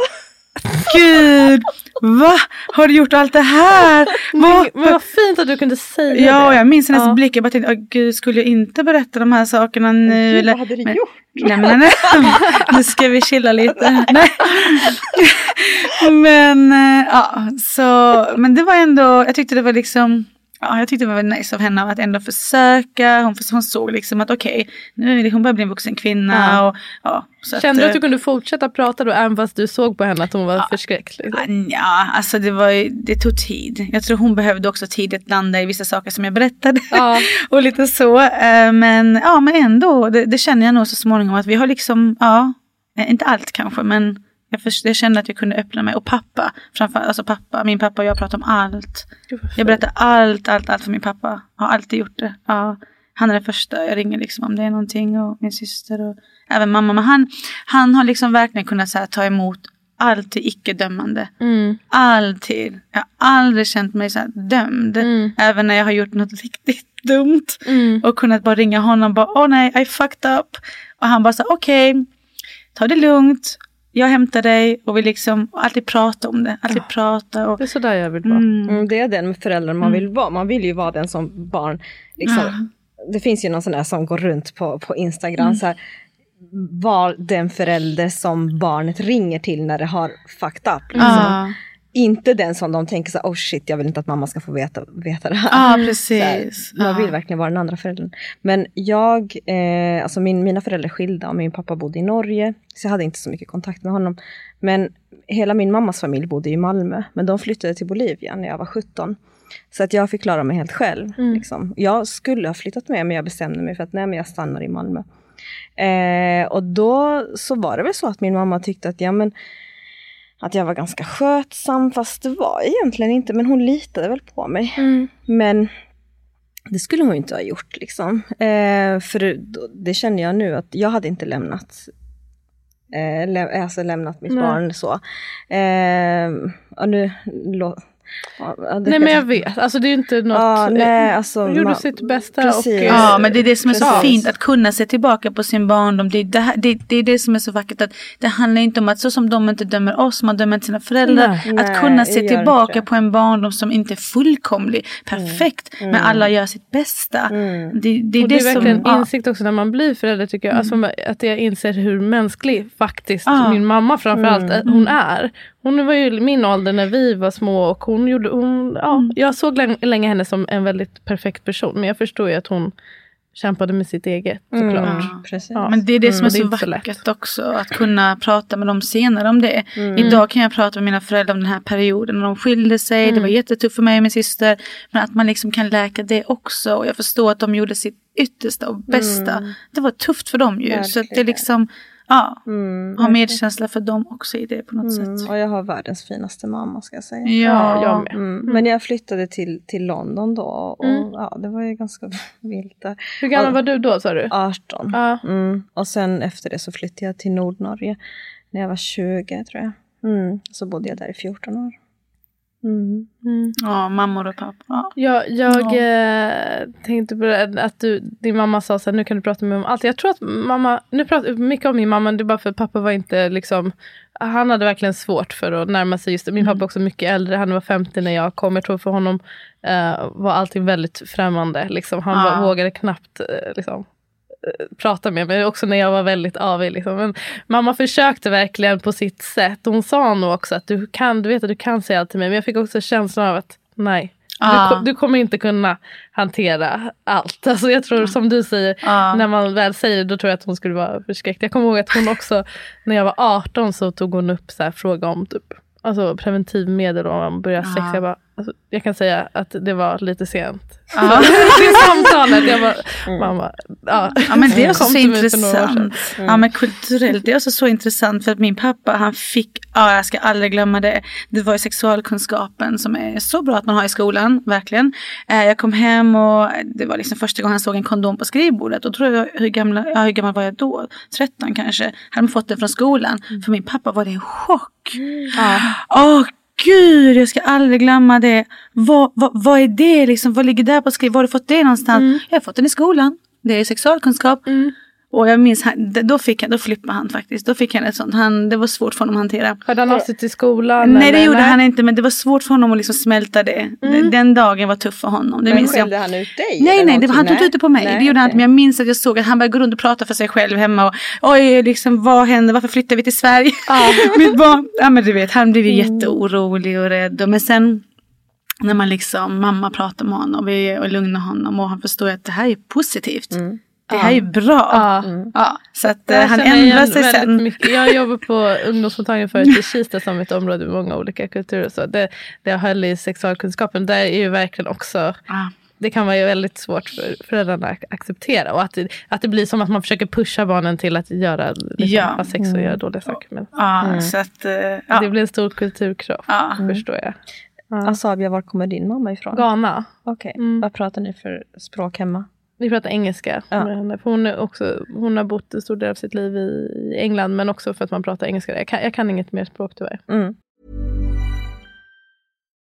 Gud, va? Har du gjort allt det här? Va? Men vad fint att du kunde säga Ja, det. och jag minns hennes Ja. blick. Jag bara tänkte, åh, gud, skulle jag inte berätta de här sakerna nu? Gud, eller- vad hade du men, gjort? Nej, men, nej, nu ska vi chilla lite. Nej. Men, eh, ja, så, men det var ändå, jag tyckte det var liksom, ja, jag tyckte det var nice av henne att ändå försöka. Hon, hon såg liksom att okej, nu är hon börjar bli en vuxen kvinna. Ja. Och, ja, Kände du eh, att du kunde fortsätta prata då även fast du såg på henne att hon var förskräckt? Liksom? Ja, alltså det, var, det tog tid. Jag tror hon behövde också tid att landa i vissa saker som jag berättade. Ja. och lite så. Eh, Men, ja, men ändå, det, det känner jag nog så småningom att vi har liksom, ja, eh, inte allt kanske, men jag, först, jag kände att jag kunde öppna mig. Och pappa, framförallt, alltså pappa, min pappa och jag pratar om allt. Jag berättar allt, allt, allt för min pappa. Har alltid gjort det. Ja, han är den första jag ringer liksom om det är någonting och min syster och även mamma. Men han, han har liksom verkligen kunnat så här, ta emot allt icke-dömande. Mm. Alltid. Jag har aldrig känt mig så dömd. Mm. Även när jag har gjort något riktigt dumt. Mm. Och kunnat bara ringa honom och bara, åh nej, I fucked up. Och han bara så okej, ta det lugnt. Jag hämtar dig och vi liksom alltid prata om det. Alltid prata och... Det är sådär jag vill vara. Mm. Mm, det är den med föräldrar man Mm. vill vara. Man vill ju vara den som barn. Liksom, Det finns ju någon sån där som går runt på, på Instagram. Mm. Så här, var den förälder som barnet ringer till när det har fucked up. Liksom. Ja, Inte den som de tänker så här, oh shit, jag vill inte att mamma ska få veta, veta det här. ja här, precis. man vill Ja. verkligen vara den andra föräldern. Men jag, eh, alltså min, mina föräldrar är skilda och min pappa bodde i Norge. Så jag hade inte så mycket kontakt med honom. Men hela min mammas familj bodde i Malmö. Men de flyttade till Bolivia när jag var 17. Så att jag fick klara mig helt själv. Mm. Liksom. Jag skulle ha flyttat med men jag bestämde mig för att nej men jag stannar i Malmö. Eh, och då så var det väl så att min mamma tyckte att ja men att jag var ganska skötsam fast det var egentligen inte men hon litade väl på mig. Mm. Men Det skulle hon inte ha gjort. Liksom. Eh, för det, det känner jag nu att jag hade inte lämnat eh, lä alltså lämnat mitt Nej. barn så. Eh, och nu, ja, det Nej men jag vet, alltså det är ju inte något. Ja, nej, alltså, hon gjorde man- sitt bästa precis. och... eh, Ja, men det är det som är så Precis. fint, att kunna se tillbaka på sin barndom. Det är det, här, det, det är det som är så vackert. Att det handlar inte om att så som de inte dömer oss, man dömer inte sina föräldrar. Nej. att Nej, kunna se tillbaka på en barndom som inte är fullkomlig, perfekt, men alla gör sitt bästa. Mm. Det, det är och det, det är verkligen som... Ja, insikt också när man blir förälder tycker jag. Alltså, att jag inser hur mänsklig faktiskt Ja. min mamma framförallt Mm. hon är. Hon var ju min ålder när vi var små och hon gjorde, hon, ja, Mm. jag såg länge, länge henne som en väldigt perfekt person. Men jag förstår ju att hon kämpade med sitt eget såklart. Mm, precis. Ja. Men det är det som Mm, är det är så inte så vackert också. Att kunna prata med dem senare om det. Mm. Idag kan jag prata med mina föräldrar om den här perioden. När de skilde sig. Mm. Det var jättetufft för mig och min syster. Men att man liksom kan läka det också. Och jag förstår att de gjorde sitt yttersta och bästa. Det var tufft för dem ju. Så att det är Verkligen. liksom, ja. Mm, Ha medkänsla för dem också i det på något mm, sätt. och jag har världens finaste mamma ska jag säga. Ja, jag med. Mm. Men jag flyttade till, till London då och Mm. ja, det var ju ganska vilt där. Hur gammal Ja. var du då sa du? 18. Ja. Mm. Och sen efter det så flyttade jag till Nordnorge när jag var 20 tror jag. Mm. Så bodde jag där i 14 år. Mm. Mm. Ja, mammor och pappa. Ja. Jag, jag eh, tänkte på det, att du, din mamma sa så här, nu kan du prata med mig om allt. Jag tror att mamma, nu pratar mycket om min mamma, det är bara för att pappa var inte liksom, han hade verkligen svårt för att närma sig just det. Min pappa är också mycket äldre, han var 50 när jag kom. Jag tror för honom eh, var allting väldigt främmande. Liksom. Han Ja. var, vågade knappt eh, liksom, prata med mig, också när jag var väldigt avig. Liksom. Men mamma försökte verkligen på sitt sätt. Hon sa nog också att du kan, du vet att du kan säga allt till mig. Men jag fick också känslan av att nej, du, ko- du kommer inte kunna hantera allt. Alltså jag tror som du säger, Ja. när man väl säger det då tror jag att hon skulle vara förskräckt. Jag kommer ihåg att hon också, när jag var 18 så tog hon upp så här, fråga om typ, alltså preventivmedel och om man börjar sex. Ja. Jag, bara, alltså, jag kan säga att det var lite sent. Till samtalet. Jag bara, mamma, ja. Ja men det är också så intressant. Ja men kulturellt, det är också så intressant för att min pappa han fick, ja jag ska aldrig glömma det. Det var ju sexualkunskapen som är så bra att man har i skolan, verkligen. Eh, Jag kom hem och det var liksom första gången han såg en kondom på skrivbordet. Och tror jag, hur, gamla, ja, hur gammal var jag då? 13 kanske. Hade man fått den från skolan. För min pappa var det en chock. Åh gud, jag ska aldrig glömma det. Vad, vad, vad är det liksom? Vad ligger där på skriv? Var har du fått det någonstans? Jag har fått den i skolan. Det är sexualkunskap. Och jag minns, då, fick han, då flippade han faktiskt. Då fick han ett sånt. Han, det var svårt för honom att hantera. Hörde han av sig till skolan? Nej det eller? gjorde han inte men det var svårt för honom att liksom smälta det. D- Den dagen var tuff för honom. Det Men minns jag. skällde han ut dig? Nej, nej, det var, han tog inte ut det på mig. Nej, det gjorde han inte. Men jag minns att jag såg att han började gå runt och prata för sig själv hemma. Och, Oj, liksom, vad händer? Varför flyttar vi till Sverige? Mitt barn. Ja, men du vet, han blev ju Mm. jätteorolig och rädd. Men sen när man liksom, mamma pratar med honom och, vi, och lugnar honom och han förstår att det här är positivt. Mm. Det här är bra. Ja. Ja, så att eh, Jag han känner igen ändrar sig sen. Mycket. Jag jobbar på ungdomsmottagningen förut i Kista som ett område med många olika kulturer. Så det, det jag höll i sexualkunskapen, där är ju verkligen också Ja. det kan vara ju väldigt svårt för föräldrarna att acceptera. Och att det, att det blir som att man försöker pusha barnen till att göra liksom, Ja. sex och göra dåliga saker. Men Ja, så att, eh, ja. Det blir en stor kulturkrock, Ja. förstår jag. Asabia, var kommer din mamma ifrån? Ghana. Okej, Mm. vad pratar ni för språk hemma? Vi pratar engelska Ja. med henne. För hon, är också, hon har bott en stor del av sitt liv i England. Men också för att man pratar engelska. Jag kan, jag kan inget mer språk tyvärr. Mm.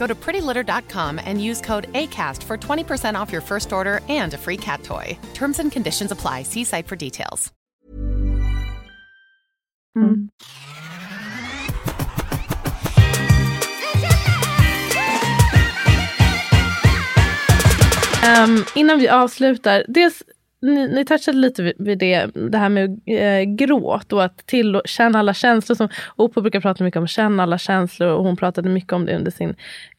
Go to prettylitter.com and use code ACAST for 20% off your first order and a free cat toy. Terms and conditions apply. See site for details. Ehm, innan vi avslutar. Dels, ni, ni touchade lite vid, vid det, det här med eh, gråt och att till, känna alla känslor. Som, Opa brukar prata mycket om att känna alla känslor och hon pratade mycket om det under sin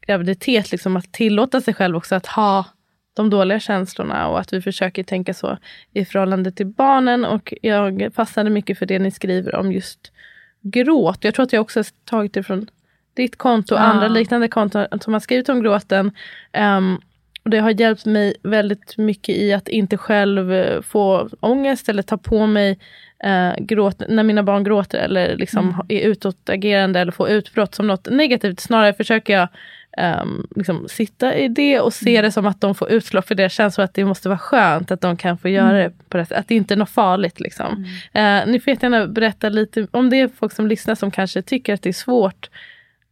graviditet. Liksom att tillåta sig själv också att ha de dåliga känslorna och att vi försöker tänka så i förhållande till barnen. Och jag fastnade mycket för det ni skriver om just gråt. Jag tror att jag också har tagit det från ditt konto och Ja. andra liknande konton som har skrivit om gråten. Ehm, och det har hjälpt mig väldigt mycket i att inte själv eh, få ångest eller ta på mig eh, gråt, när mina barn gråter eller liksom Mm. är utåtagerande eller får utbrott som något negativt. Snarare försöker jag ehm, liksom sitta i det och se Mm. det som att de får utlopp för det. känns som att det måste vara skönt att de kan få göra Mm. det på det. Att det inte är något farligt. Liksom. Eh, ni får jättegärna berätta lite om det är folk som lyssnar som kanske tycker att det är svårt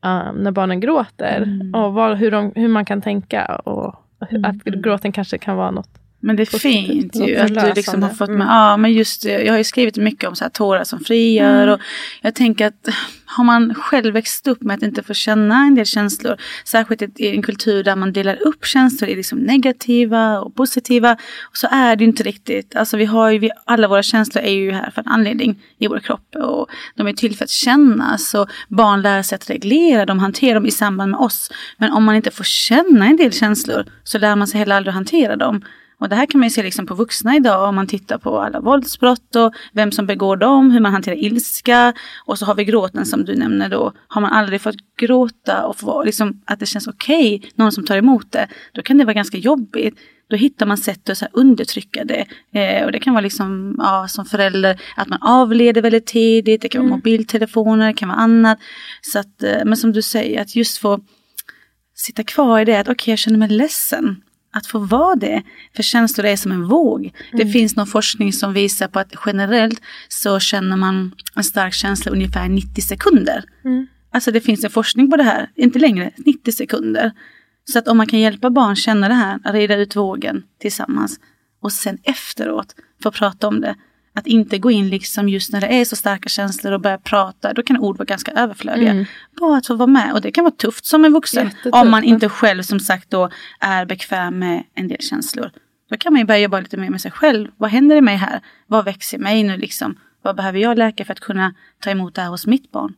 eh, när barnen gråter. Mm. Och vad, hur, de, hur man kan tänka. Och att gråten kanske kan vara något. Men det är fint ju att du liksom har fått med, Mm. ja men just jag har ju skrivit mycket om så här tårar som frigör och jag tänker att har man själv växt upp med att inte få känna en del känslor, särskilt i en kultur där man delar upp känslor i liksom negativa och positiva, och så är det inte riktigt. Alltså vi har ju, vi, alla våra känslor är ju här för en anledning i vår kropp och de är till för att kännas och barn lär sig att reglera dem, hantera dem i samband med oss. Men om man inte får känna en del känslor så lär man sig heller aldrig att hantera dem. Och det här kan man ju se liksom på vuxna idag om man tittar på alla våldsbrott och vem som begår dem, hur man hanterar ilska. Och så har vi gråten som du nämner då. Har man aldrig fått gråta och få, liksom, att det känns okej, någon som tar emot det, då kan det vara ganska jobbigt. Då hittar man sätt att så undertrycka det. Eh, och det kan vara liksom, ja, som förälder att man avleder väldigt tidigt, det kan vara mobiltelefoner, det kan vara annat. Så att, eh, men som du säger, att just få sitta kvar i det att okej, jag känner mig ledsen. Att få vara det. För känslor är som en våg. Det finns någon forskning som visar på att generellt så känner man en stark känsla ungefär 90 sekunder. Alltså det finns en forskning på det här, inte längre, 90 sekunder. Så att om man kan hjälpa barn känna det här, att reda ut vågen tillsammans och sen efteråt få prata om det. Att inte gå in liksom just när det är så starka känslor och börja prata, då kan ord vara ganska överflödiga. Bara att få vara med och det kan vara tufft som en vuxen. Jättetufft, Om man inte själv som sagt då är bekväm med en del känslor. Då kan man ju börja jobba lite mer med sig själv. Vad händer i mig här? Vad växer i mig nu liksom? Vad behöver jag läka för att kunna ta emot det här hos mitt barn?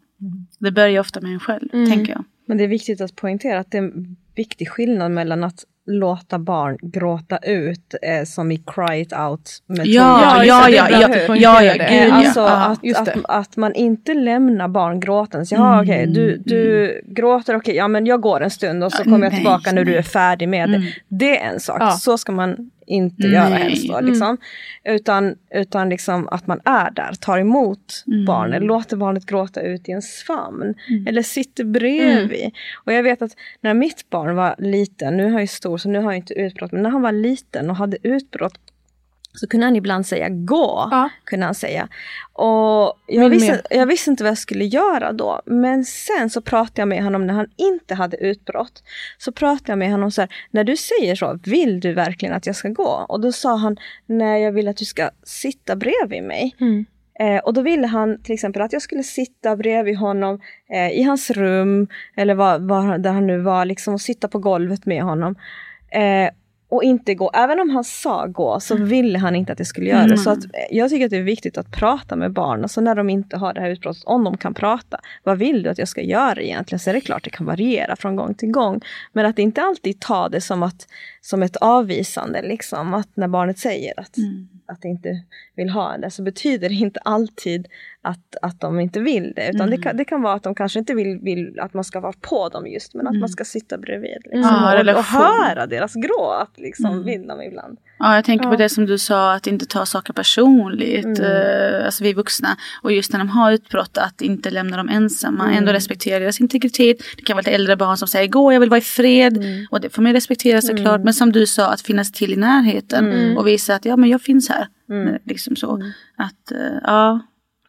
Det börjar ju ofta med en själv, tänker jag. Men det är viktigt att poängtera att det är en viktig skillnad mellan att låta barn gråta ut eh, som i cry it out med Ja, ja, ja, ja, ja, ja, det. gud, ja. Alltså Ja, att, just att, det. att man inte lämnar barn gråtens. Ja, okej, du, du gråter, okej, ja men jag går en stund och så kommer jag nej, tillbaka när du nej. är färdig med det. Det är en sak, Ja. så ska man inte göra Nej. helst då, liksom. Utan, utan liksom att man är där, tar emot barnet, låter barnet gråta ut i ens famn. Eller sitter bredvid. Och jag vet att när mitt barn var liten, nu han ju stor så nu har jag inte utbrott, men när han var liten och hade utbrott så kunde han ibland säga gå. Ja. Kunde han säga. Och jag, Min visste, jag visste inte vad jag skulle göra då. Men sen så pratade jag med honom när han inte hade utbrott. Så pratade jag med honom så här, när du säger så, vill du verkligen att jag ska gå? Och då sa han, nej jag vill att du ska sitta bredvid mig. Mm. Eh, och då ville han till exempel att jag skulle sitta bredvid honom eh, i hans rum, eller var, var, där han nu var, liksom, och sitta på golvet med honom. Eh, och inte gå, även om han sa gå så ville han inte att jag skulle göra det. Så att, eh, jag tycker att det är viktigt att prata med barn, alltså när de inte har det här utbrottet, om de kan prata. Vad vill du att jag ska göra egentligen? Så är det klart det kan variera från gång till gång. Men att inte alltid ta det som, att, som ett avvisande, liksom. Att när barnet säger att, att det inte vill ha det, så betyder det inte alltid att, att de inte vill det. Utan det, kan, det kan vara att de kanske inte vill, vill att man ska vara på dem just, men att man ska sitta bredvid. Liksom, Ja, och, och höra deras gråt, liksom, vill de ibland. Ja, jag tänker på Ja. det som du sa, att inte ta saker personligt. Eh, alltså vi vuxna. Och just när de har utbrott, att inte lämna dem ensamma. Ändå respektera deras integritet. Det kan vara ett äldre barn som säger gå, jag vill vara i fred. Och det får man respektera såklart. Men som du sa, att finnas till i närheten. Och visa att ja, men jag finns här. Liksom så. Att, eh, ja.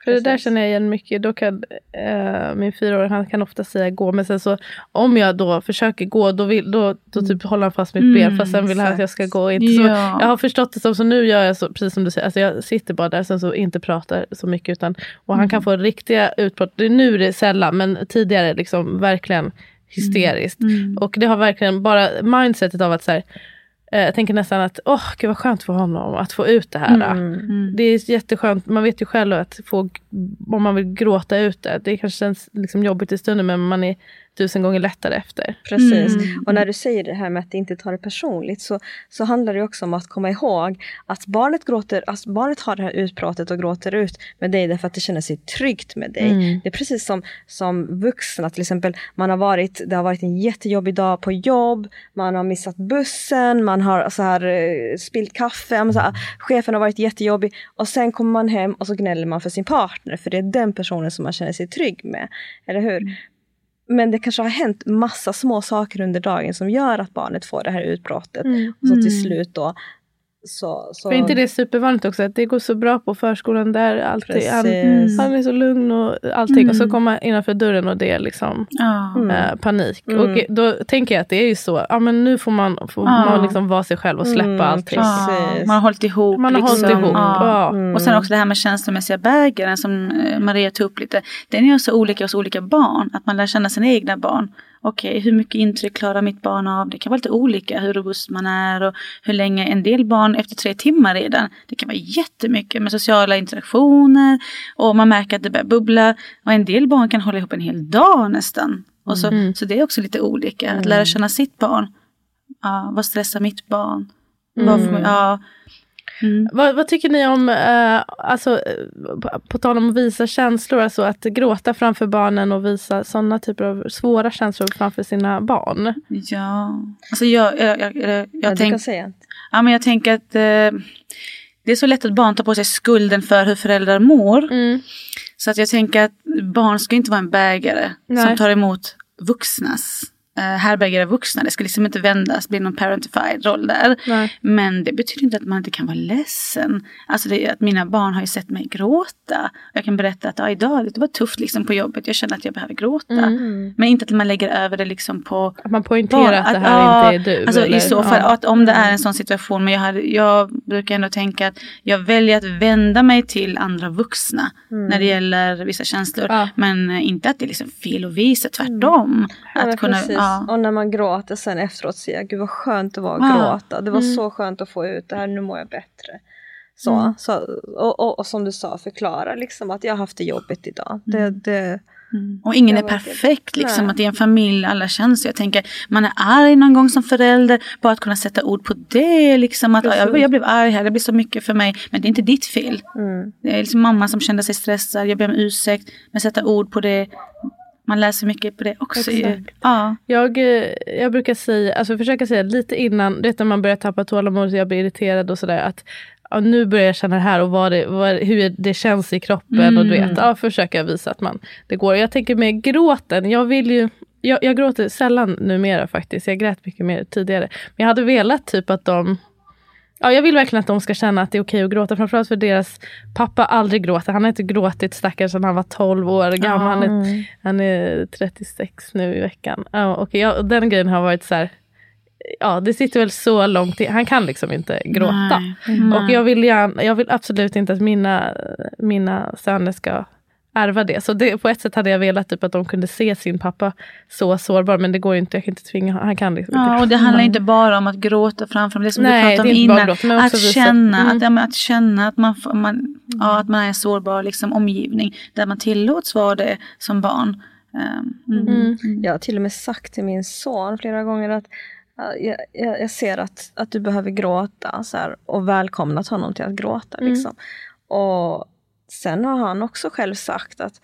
För det där känner jag igen mycket. Då kan, eh, min fyraåring han kan ofta säga gå. Men sen så om jag då försöker gå då, vill, då, då typ håller han fast mitt ben. Fast sen vill han att jag ska gå. Inte så, Ja. jag har förstått det som, så nu gör jag så, precis som du säger. Alltså jag sitter bara där sen så inte pratar så mycket. Utan, och han kan få riktiga utbrott. Det- Nu är det sällan men tidigare liksom verkligen hysteriskt. Och det har verkligen bara mindsetet av att så här, Eh, jag tänker nästan att, åh oh, gud vad skönt för honom att få ut det här. Mm. Det är jätteskönt, man vet ju själv att få, om man vill gråta ut det, det kanske känns liksom jobbigt i stunden men man är tusen gånger lättare efter. Precis. Mm. Och när du säger det här med att inte ta det personligt så, så handlar det också om att komma ihåg att barnet, gråter, alltså barnet har det här utbrottet och gråter ut med dig därför att det känner sig tryggt med dig. Mm. Det är precis som, som vuxna, till exempel man har varit, det har varit en jättejobbig dag på jobb, man har missat bussen, man har så här, eh, spillt kaffe, så här, chefen har varit jättejobbig och sen kommer man hem och så gnäller man för sin partner för det är den personen som man känner sig trygg med. Eller hur? Men det kanske har hänt massa små saker under dagen som gör att barnet får det här utbrottet. Och så till slut då så... så För inte det är supervanligt också att det går så bra på förskolan där. Alltid, han, Precis. han är så lugn och allting. Och så kommer man innanför dörren och det är liksom Ja. eh, panik. Mm. Och då tänker jag att det är ju så. Ja men nu får man, får man liksom vara sig själv och släppa Mm, allting. man har hållit ihop. Man har liksom. hållit ihop. Ja. Ja. Mm. Och sen också det här med känslomässiga bägaren som eh, Maria tog upp lite. Den är ju så olika hos olika barn. Att man lär känna sina egna barn. Okej, hur mycket intryck klarar mitt barn av? Det kan vara lite olika hur robust man är och hur länge. En del barn efter tre timmar redan. Det kan vara jättemycket med sociala interaktioner och man märker att det börjar bubbla. Och en del barn kan hålla ihop en hel dag nästan. Och så, Mm. så det är också lite olika. Att lära känna sitt barn. Ja, vad stressar mitt barn? Vad får man, ja. Mm. Vad, vad tycker ni om, eh, alltså, eh, på, på tal om att visa känslor, alltså att gråta framför barnen och visa sådana typer av svåra känslor framför sina barn? Ja, alltså jag, jag, jag, jag, ja, jag, tänk, ja, men jag tänker att eh, det är så lätt att barn tar på sig skulden för hur föräldrar mår. Mm. Så att jag tänker att barn ska inte vara en bägare Nej. som tar emot vuxnas eh, härbärgare vuxna. Det ska liksom inte vändas, bli någon parentified roll där. Nej. Men det betyder inte att man inte kan vara ledsen. Alltså det, att mina barn har ju sett mig gråta. Jag kan berätta att ja, idag det var tufft liksom på jobbet. Jag känner att jag behöver gråta. Mm. Men inte att man lägger över det liksom på Att man poängterar barn. att det här ja, inte är du. Alltså eller- i så fall, ja. att om det är en sån situation. Men jag, hade, jag brukar ändå tänka att jag väljer att vända mig till andra vuxna. När det gäller vissa känslor. Ja. Men eh, inte att det är liksom fel att visa, tvärtom. Men Att kunna. Ja. Och när man gråter sen efteråt säger jag, gud vad skönt det var att Ja. gråta. Det var så skönt att få ut det här, nu mår jag bättre. Så, så, och, och, och som du sa, förklara liksom att jag har haft det jobbigt idag. Det, det, Mm. Och ingen är perfekt liksom. Nej. Att i en familj alla känslor. Jag tänker man är arg någon gång som förälder. Bara att kunna sätta ord på det. Liksom att ja, jag, jag blev arg här, det blir så mycket för mig. Men det är inte ditt fel. mm. Det är liksom mamma som kände sig stressad. Jag ber om ursäkt. Men sätta ord på det. Man läser mycket på det också. ju. Ja. Jag, eh, jag brukar säga, alltså försöka säga lite innan, du vet när man börjar tappa tålamodet och jag blir irriterad och sådär. Att ja, nu börjar jag känna det här och vad det, vad, hur det känns i kroppen. Och du vet, ja, försöka visa att man, det går. Jag tänker med gråten, jag vill ju jag, jag gråter sällan numera faktiskt. Jag grät mycket mer tidigare. Men jag hade velat typ att de Ja, jag vill verkligen att de ska känna att det är okej att gråta. Framförallt för deras pappa aldrig gråter. Han har inte gråtit stackars sedan han var 12 år gammal. Han, är, han är 36 nu i veckan. Ja, och jag, och den grejen har varit så här. Ja, det sitter väl så långt in. Han kan liksom inte gråta. Nej. Nej. Och jag vill, gärna, jag vill absolut inte att mina, mina söner ska ärva det. Så det, på ett sätt hade jag velat typ att de kunde se sin pappa så sårbar. Men det går ju inte. Jag kan inte tvinga honom. Han kan liksom Ja, inte och det handlar inte bara om att gråta framför dem. Det som Nej, du pratade om innan. också att, känna, Mm. att, ja, att känna att man, man, ja, att man är en sårbar liksom, omgivning. Där man tillåts vara det som barn. Um, mm. Mm. Jag har till och med sagt till min son flera gånger att jag, jag, jag ser att, att du behöver gråta så här, och välkomnat honom till att gråta. Liksom. Och sen har han också själv sagt att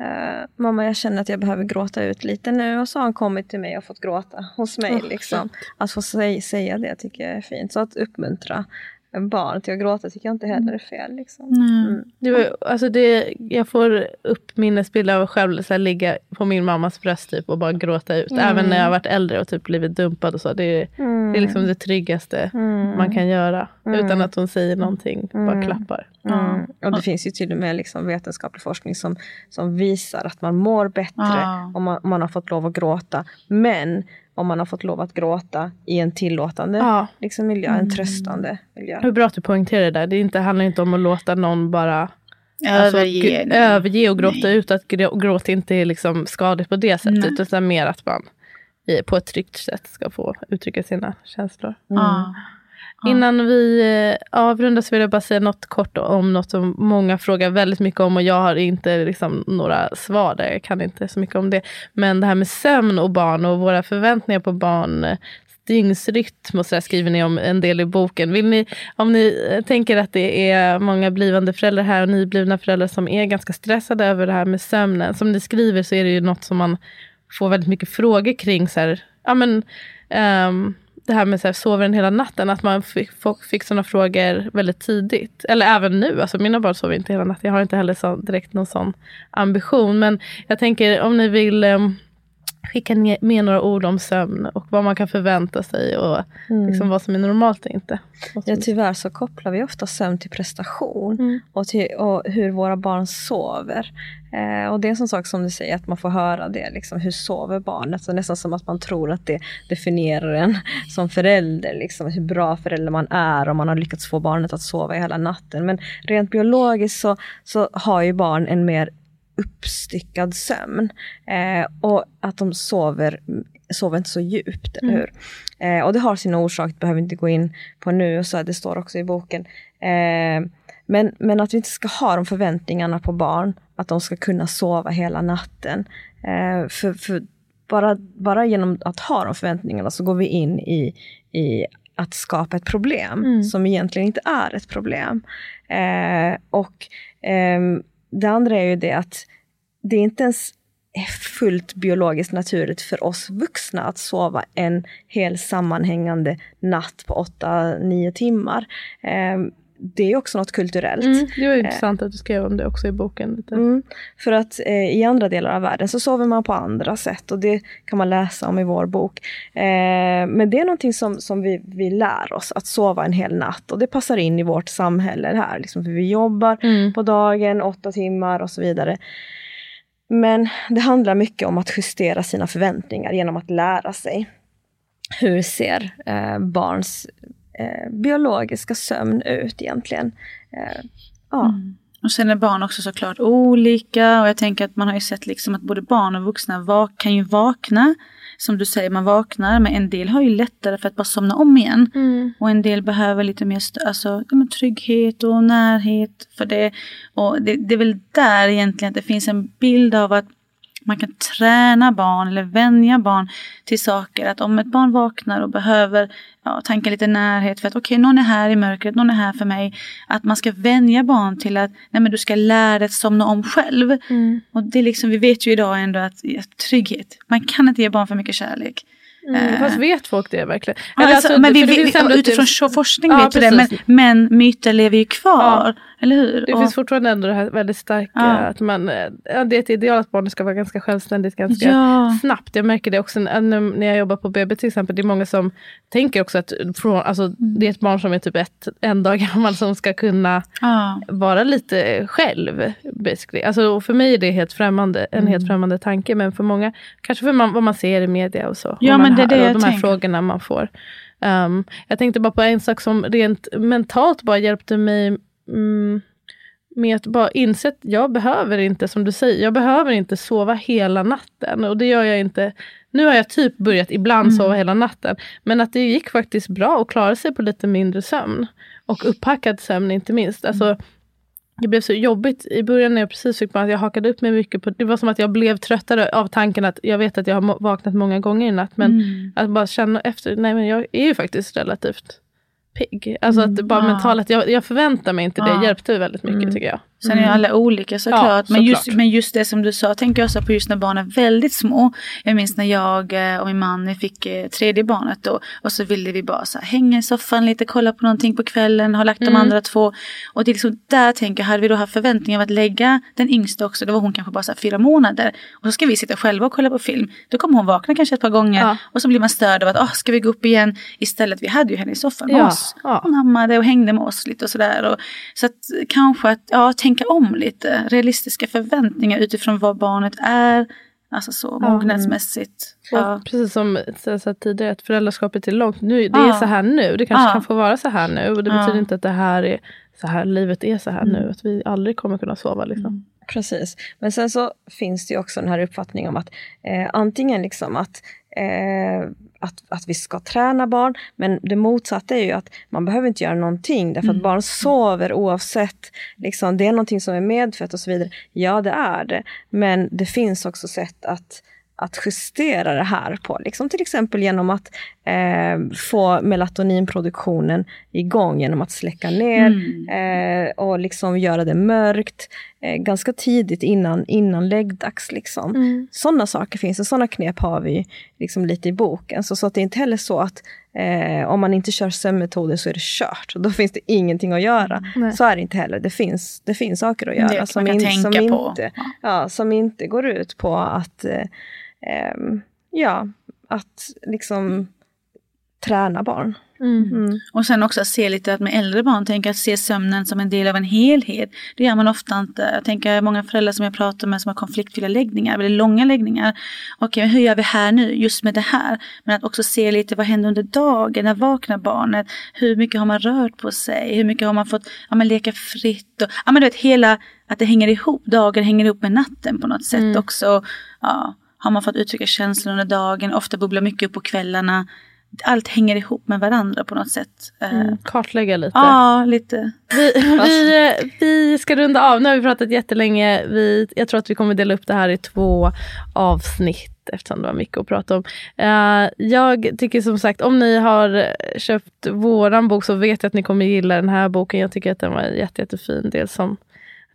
eh, mamma jag känner att jag behöver gråta ut lite nu och så har han kommit till mig och fått gråta hos mig. Åh, liksom. Att få säga, säga det tycker jag är fint. Så att uppmuntra barn till att gråta tycker jag inte heller är fel. Liksom. Mm. Det var, alltså det, jag får upp minnesbilder av själv så här, ligga på min mammas bröst typ, och bara gråta ut. Även när jag har varit äldre och typ blivit dumpad och så. Det är, det är liksom det tryggaste man kan göra. Utan att hon säger någonting, bara klappar. Mm. Och det finns ju till och med liksom vetenskaplig forskning som, som visar att man mår bättre om, man, om man har fått lov att gråta. Men om man har fått lov att gråta i en tillåtande Ja. liksom, miljö, en tröstande miljö. Hur bra att du poängterar det där. Det är inte, handlar inte om att låta någon bara alltså, Överge. gr- överge och gråta ut. Att grå- gråt inte är liksom skadligt på det sättet. Utan mer att man på ett tryggt sätt ska få uttrycka sina känslor. Ja. Ja. Innan vi eh, avrundar så vill jag bara säga något kort om något som många frågar väldigt mycket om och jag har inte liksom, några svar där. Jag kan inte så mycket om det. Men det här med sömn och barn och våra förväntningar på barn eh, dygnsrytm och så skriver ni om en del i boken. Vill ni, om ni eh, tänker att det är många blivande föräldrar här och nyblivna föräldrar som är ganska stressade över det här med sömnen. Som ni skriver så är det ju något som man får väldigt mycket frågor kring. Så här, ja, men, um, det här med så här, sover den hela natten, att man fick, fick sådana frågor väldigt tidigt. Eller även nu, alltså mina barn sover inte hela natten. Jag har inte heller så, direkt någon sån ambition. Men jag tänker om ni vill um, skicka med några ord om sömn och vad man kan förvänta sig och mm. liksom vad som är normalt och inte. Ja, tyvärr så kopplar vi ofta sömn till prestation mm. och till och hur våra barn sover. Eh, och det är en sån sak som du säger, att man får höra det. Liksom, hur sover barnet? Så nästan som att man tror att det definierar en som förälder. Liksom, hur bra förälder man är om man har lyckats få barnet att sova hela natten. Men rent biologiskt så, så har ju barn en mer uppstyckad sömn. Eh, och att de sover, sover inte så djupt, eller mm. hur? Eh, och det har sina orsaker, behöver inte gå in på nu, och så det står också i boken. Eh, men, men att vi inte ska ha de förväntningarna på barn, att de ska kunna sova hela natten. Eh, för, för bara, bara genom att ha de förväntningarna så går vi in i, i att skapa ett problem mm. som egentligen inte är ett problem. Eh, och ehm, det andra är ju det att det är inte ens fullt biologiskt naturligt för oss vuxna att sova en hel sammanhängande natt på 8-9 timmar. Ehm, det är också något kulturellt. Mm, det var intressant att du skrev om det också i boken. Lite. Mm, för att eh, i andra delar av världen så sover man på andra sätt och det kan man läsa om i vår bok. Eh, men det är någonting som, som vi, vi lär oss, att sova en hel natt och det passar in i vårt samhälle här. Liksom, för vi jobbar mm. på dagen, åtta timmar och så vidare. Men det handlar mycket om att justera sina förväntningar genom att lära sig. Hur ser eh, barns eh, biologiska sömn ut egentligen? Eh, ja. Mm. Och sen är barn också såklart olika och jag tänker att man har ju sett liksom att både barn och vuxna kan ju vakna som du säger, man vaknar, men en del har ju lättare för att bara somna om igen. Mm. Och en del behöver lite mer alltså, trygghet och närhet för det. Och det, det är väl där egentligen att det finns en bild av att man kan träna barn eller vänja barn till saker. Att om ett barn vaknar och behöver ja, tanka lite närhet för att okej, okay, någon är här i mörkret, någon är här för mig. Att man ska vänja barn till att nej, men du ska lära dig att somna om själv. Mm. Och det är liksom, vi vet ju idag ändå att, att trygghet, man kan inte ge barn för mycket kärlek. Mm, fast vet folk det verkligen? Eller alltså, men vi, vi, utifrån forskning ja, vet vi det, men, men myter lever ju kvar. Ja. Eller hur? Det och, finns fortfarande ändå det här väldigt starka, ja. att man, ja, det är ett ideal att barnet ska vara ganska självständigt ganska ja. snabbt. Jag märker det också när jag jobbar på BB till exempel, det är många som tänker också att från, alltså, mm. det är ett barn som är typ ett, en dag gammal som ska kunna ja. vara lite själv. Basically. Alltså, för mig är det helt främmande, en mm. helt främmande tanke, men för många, kanske för man, vad man ser i media och så. Ja, men det är det och de här tänker. frågorna man får. Um, jag tänkte bara på en sak som rent mentalt bara hjälpte mig mm, med att bara inse att jag behöver inte, som du säger, jag behöver inte sova hela natten. Och det gör jag inte. Nu har jag typ börjat ibland mm. sova hela natten. Men att det gick faktiskt bra att klara sig på lite mindre sömn. Och upphackad sömn inte minst. Alltså, mm. det blev så jobbigt i början när jag precis fick barn, att jag hakade upp mig mycket på, det var som att jag blev tröttare av tanken att jag vet att jag har vaknat många gånger i natt. Men mm. att bara känna efter, nej men jag är ju faktiskt relativt pigg. Alltså att bara mm. mentalt, jag, jag förväntar mig inte det, hjälpte väldigt mycket mm. tycker jag. Sen är ju alla olika såklart. Ja, men, just, men just det som du sa tänker jag också på just när barnen är väldigt små. Jag minns när jag eh, och min man fick eh, tredje barnet då. Och så ville vi bara så här, hänga i soffan lite, kolla på någonting på kvällen, ha lagt mm. de andra två. Och det är liksom där tänker jag, hade vi då haft förväntningar av att lägga den yngsta också, då var hon kanske bara så här fyra månader. Och så ska vi sitta själva och kolla på film. Då kommer hon vakna kanske ett par gånger. Ja. Och så blir man störd av att, oh, ska vi gå upp igen? Istället, vi hade ju henne i soffan med ja. oss. Hon ammade och hängde med oss lite och sådär. Så att kanske att, ja, tänka om lite. Realistiska förväntningar utifrån vad barnet är. Alltså så mognadsmässigt. Ja. Precis som jag sa tidigare, att föräldraskapet är långt. Nu, det ja. är så här nu, det kanske ja. kan få vara så här nu. Och det betyder inte att det här är så här, livet är så här mm. nu. Att vi aldrig kommer kunna sova. Liksom. Mm. Precis. Men sen så finns det ju också den här uppfattningen om att eh, antingen liksom att, eh, att, att vi ska träna barn, men det motsatta är ju att man behöver inte göra någonting därför Mm. att barn sover oavsett. Liksom, det är någonting som är medfött och så vidare. Ja, det är det. Men det finns också sätt att att justera det här på, liksom till exempel genom att eh, få melatoninproduktionen igång genom att släcka ner Mm. eh, och liksom göra det mörkt eh, ganska tidigt innan, innan läggdags. Liksom. Mm. Sådana saker finns det, sådana knep har vi liksom lite i boken. Så, så att det är inte heller så att eh, om man inte kör sömnmetoder så är det kört. Då finns det ingenting att göra. Nej. Så är det inte heller. Det finns, det finns saker att göra som, in, som, inte, ja, som inte går ut på att, eh, ja, att liksom träna barn. Mm. Mm. Och sen också att se lite att med äldre barn, tänka att se sömnen som en del av en helhet. Det gör man ofta inte. Jag tänker många föräldrar som jag pratar med som har konfliktfyllda läggningar, väldigt långa läggningar. Okej, men hur gör vi här nu, just med det här? Men att också se lite vad händer under dagen, när vaknar barnet? Hur mycket har man rört på sig? Hur mycket har man fått ja, men leka fritt? Och, ja, men du vet, hela, att det hänger ihop, dagen hänger ihop med natten på något sätt Mm. också. Ja, har man fått uttrycka känslor under dagen, ofta bubblar mycket upp på kvällarna. Allt hänger ihop med varandra på något sätt. Eh, Mm. Kartlägga lite. Ja, lite. Vi, vi, vi ska runda av. Nu har vi pratat jättelänge. Vi, jag tror att vi kommer dela upp det här i två avsnitt eftersom det var mycket att prata om. Eh, jag tycker som sagt, om ni har köpt våran bok så vet jag att ni kommer gilla den här boken. Jag tycker att den var jätte, jättefin. Dels som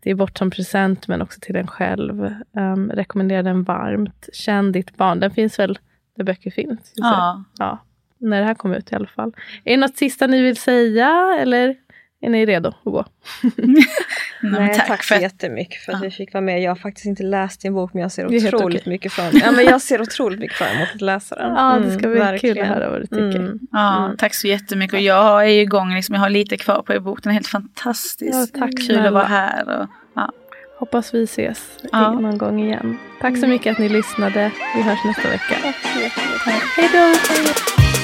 det är bort som present men också till en själv. Um, rekommenderar den varmt. Känn ditt barn. Den finns väl där böcker finns? Ja. ja. När det här kommer ut i alla fall. Är det något sista ni vill säga eller är ni redo att gå? Nej, Nej, tack, tack så för jättemycket för att Ja. vi fick vara med. Jag har faktiskt inte läst din bok men jag ser otroligt mycket fram ja, men Jag ser otroligt mycket fram emot att läsa den. Ja, det ska Mm, bli kul verkligen. att höra vad du tycker. Mm. Ja, Mm. tack så jättemycket. Och jag är ju igång, liksom, jag har lite kvar på er bok. Den är helt fantastisk. Ja, tack Kul att vara här. Och, ja. Hoppas vi ses Ja. någon gång igen. Tack så mycket att ni lyssnade. Vi hörs nästa vecka. Tack så jättemycket. Hej då!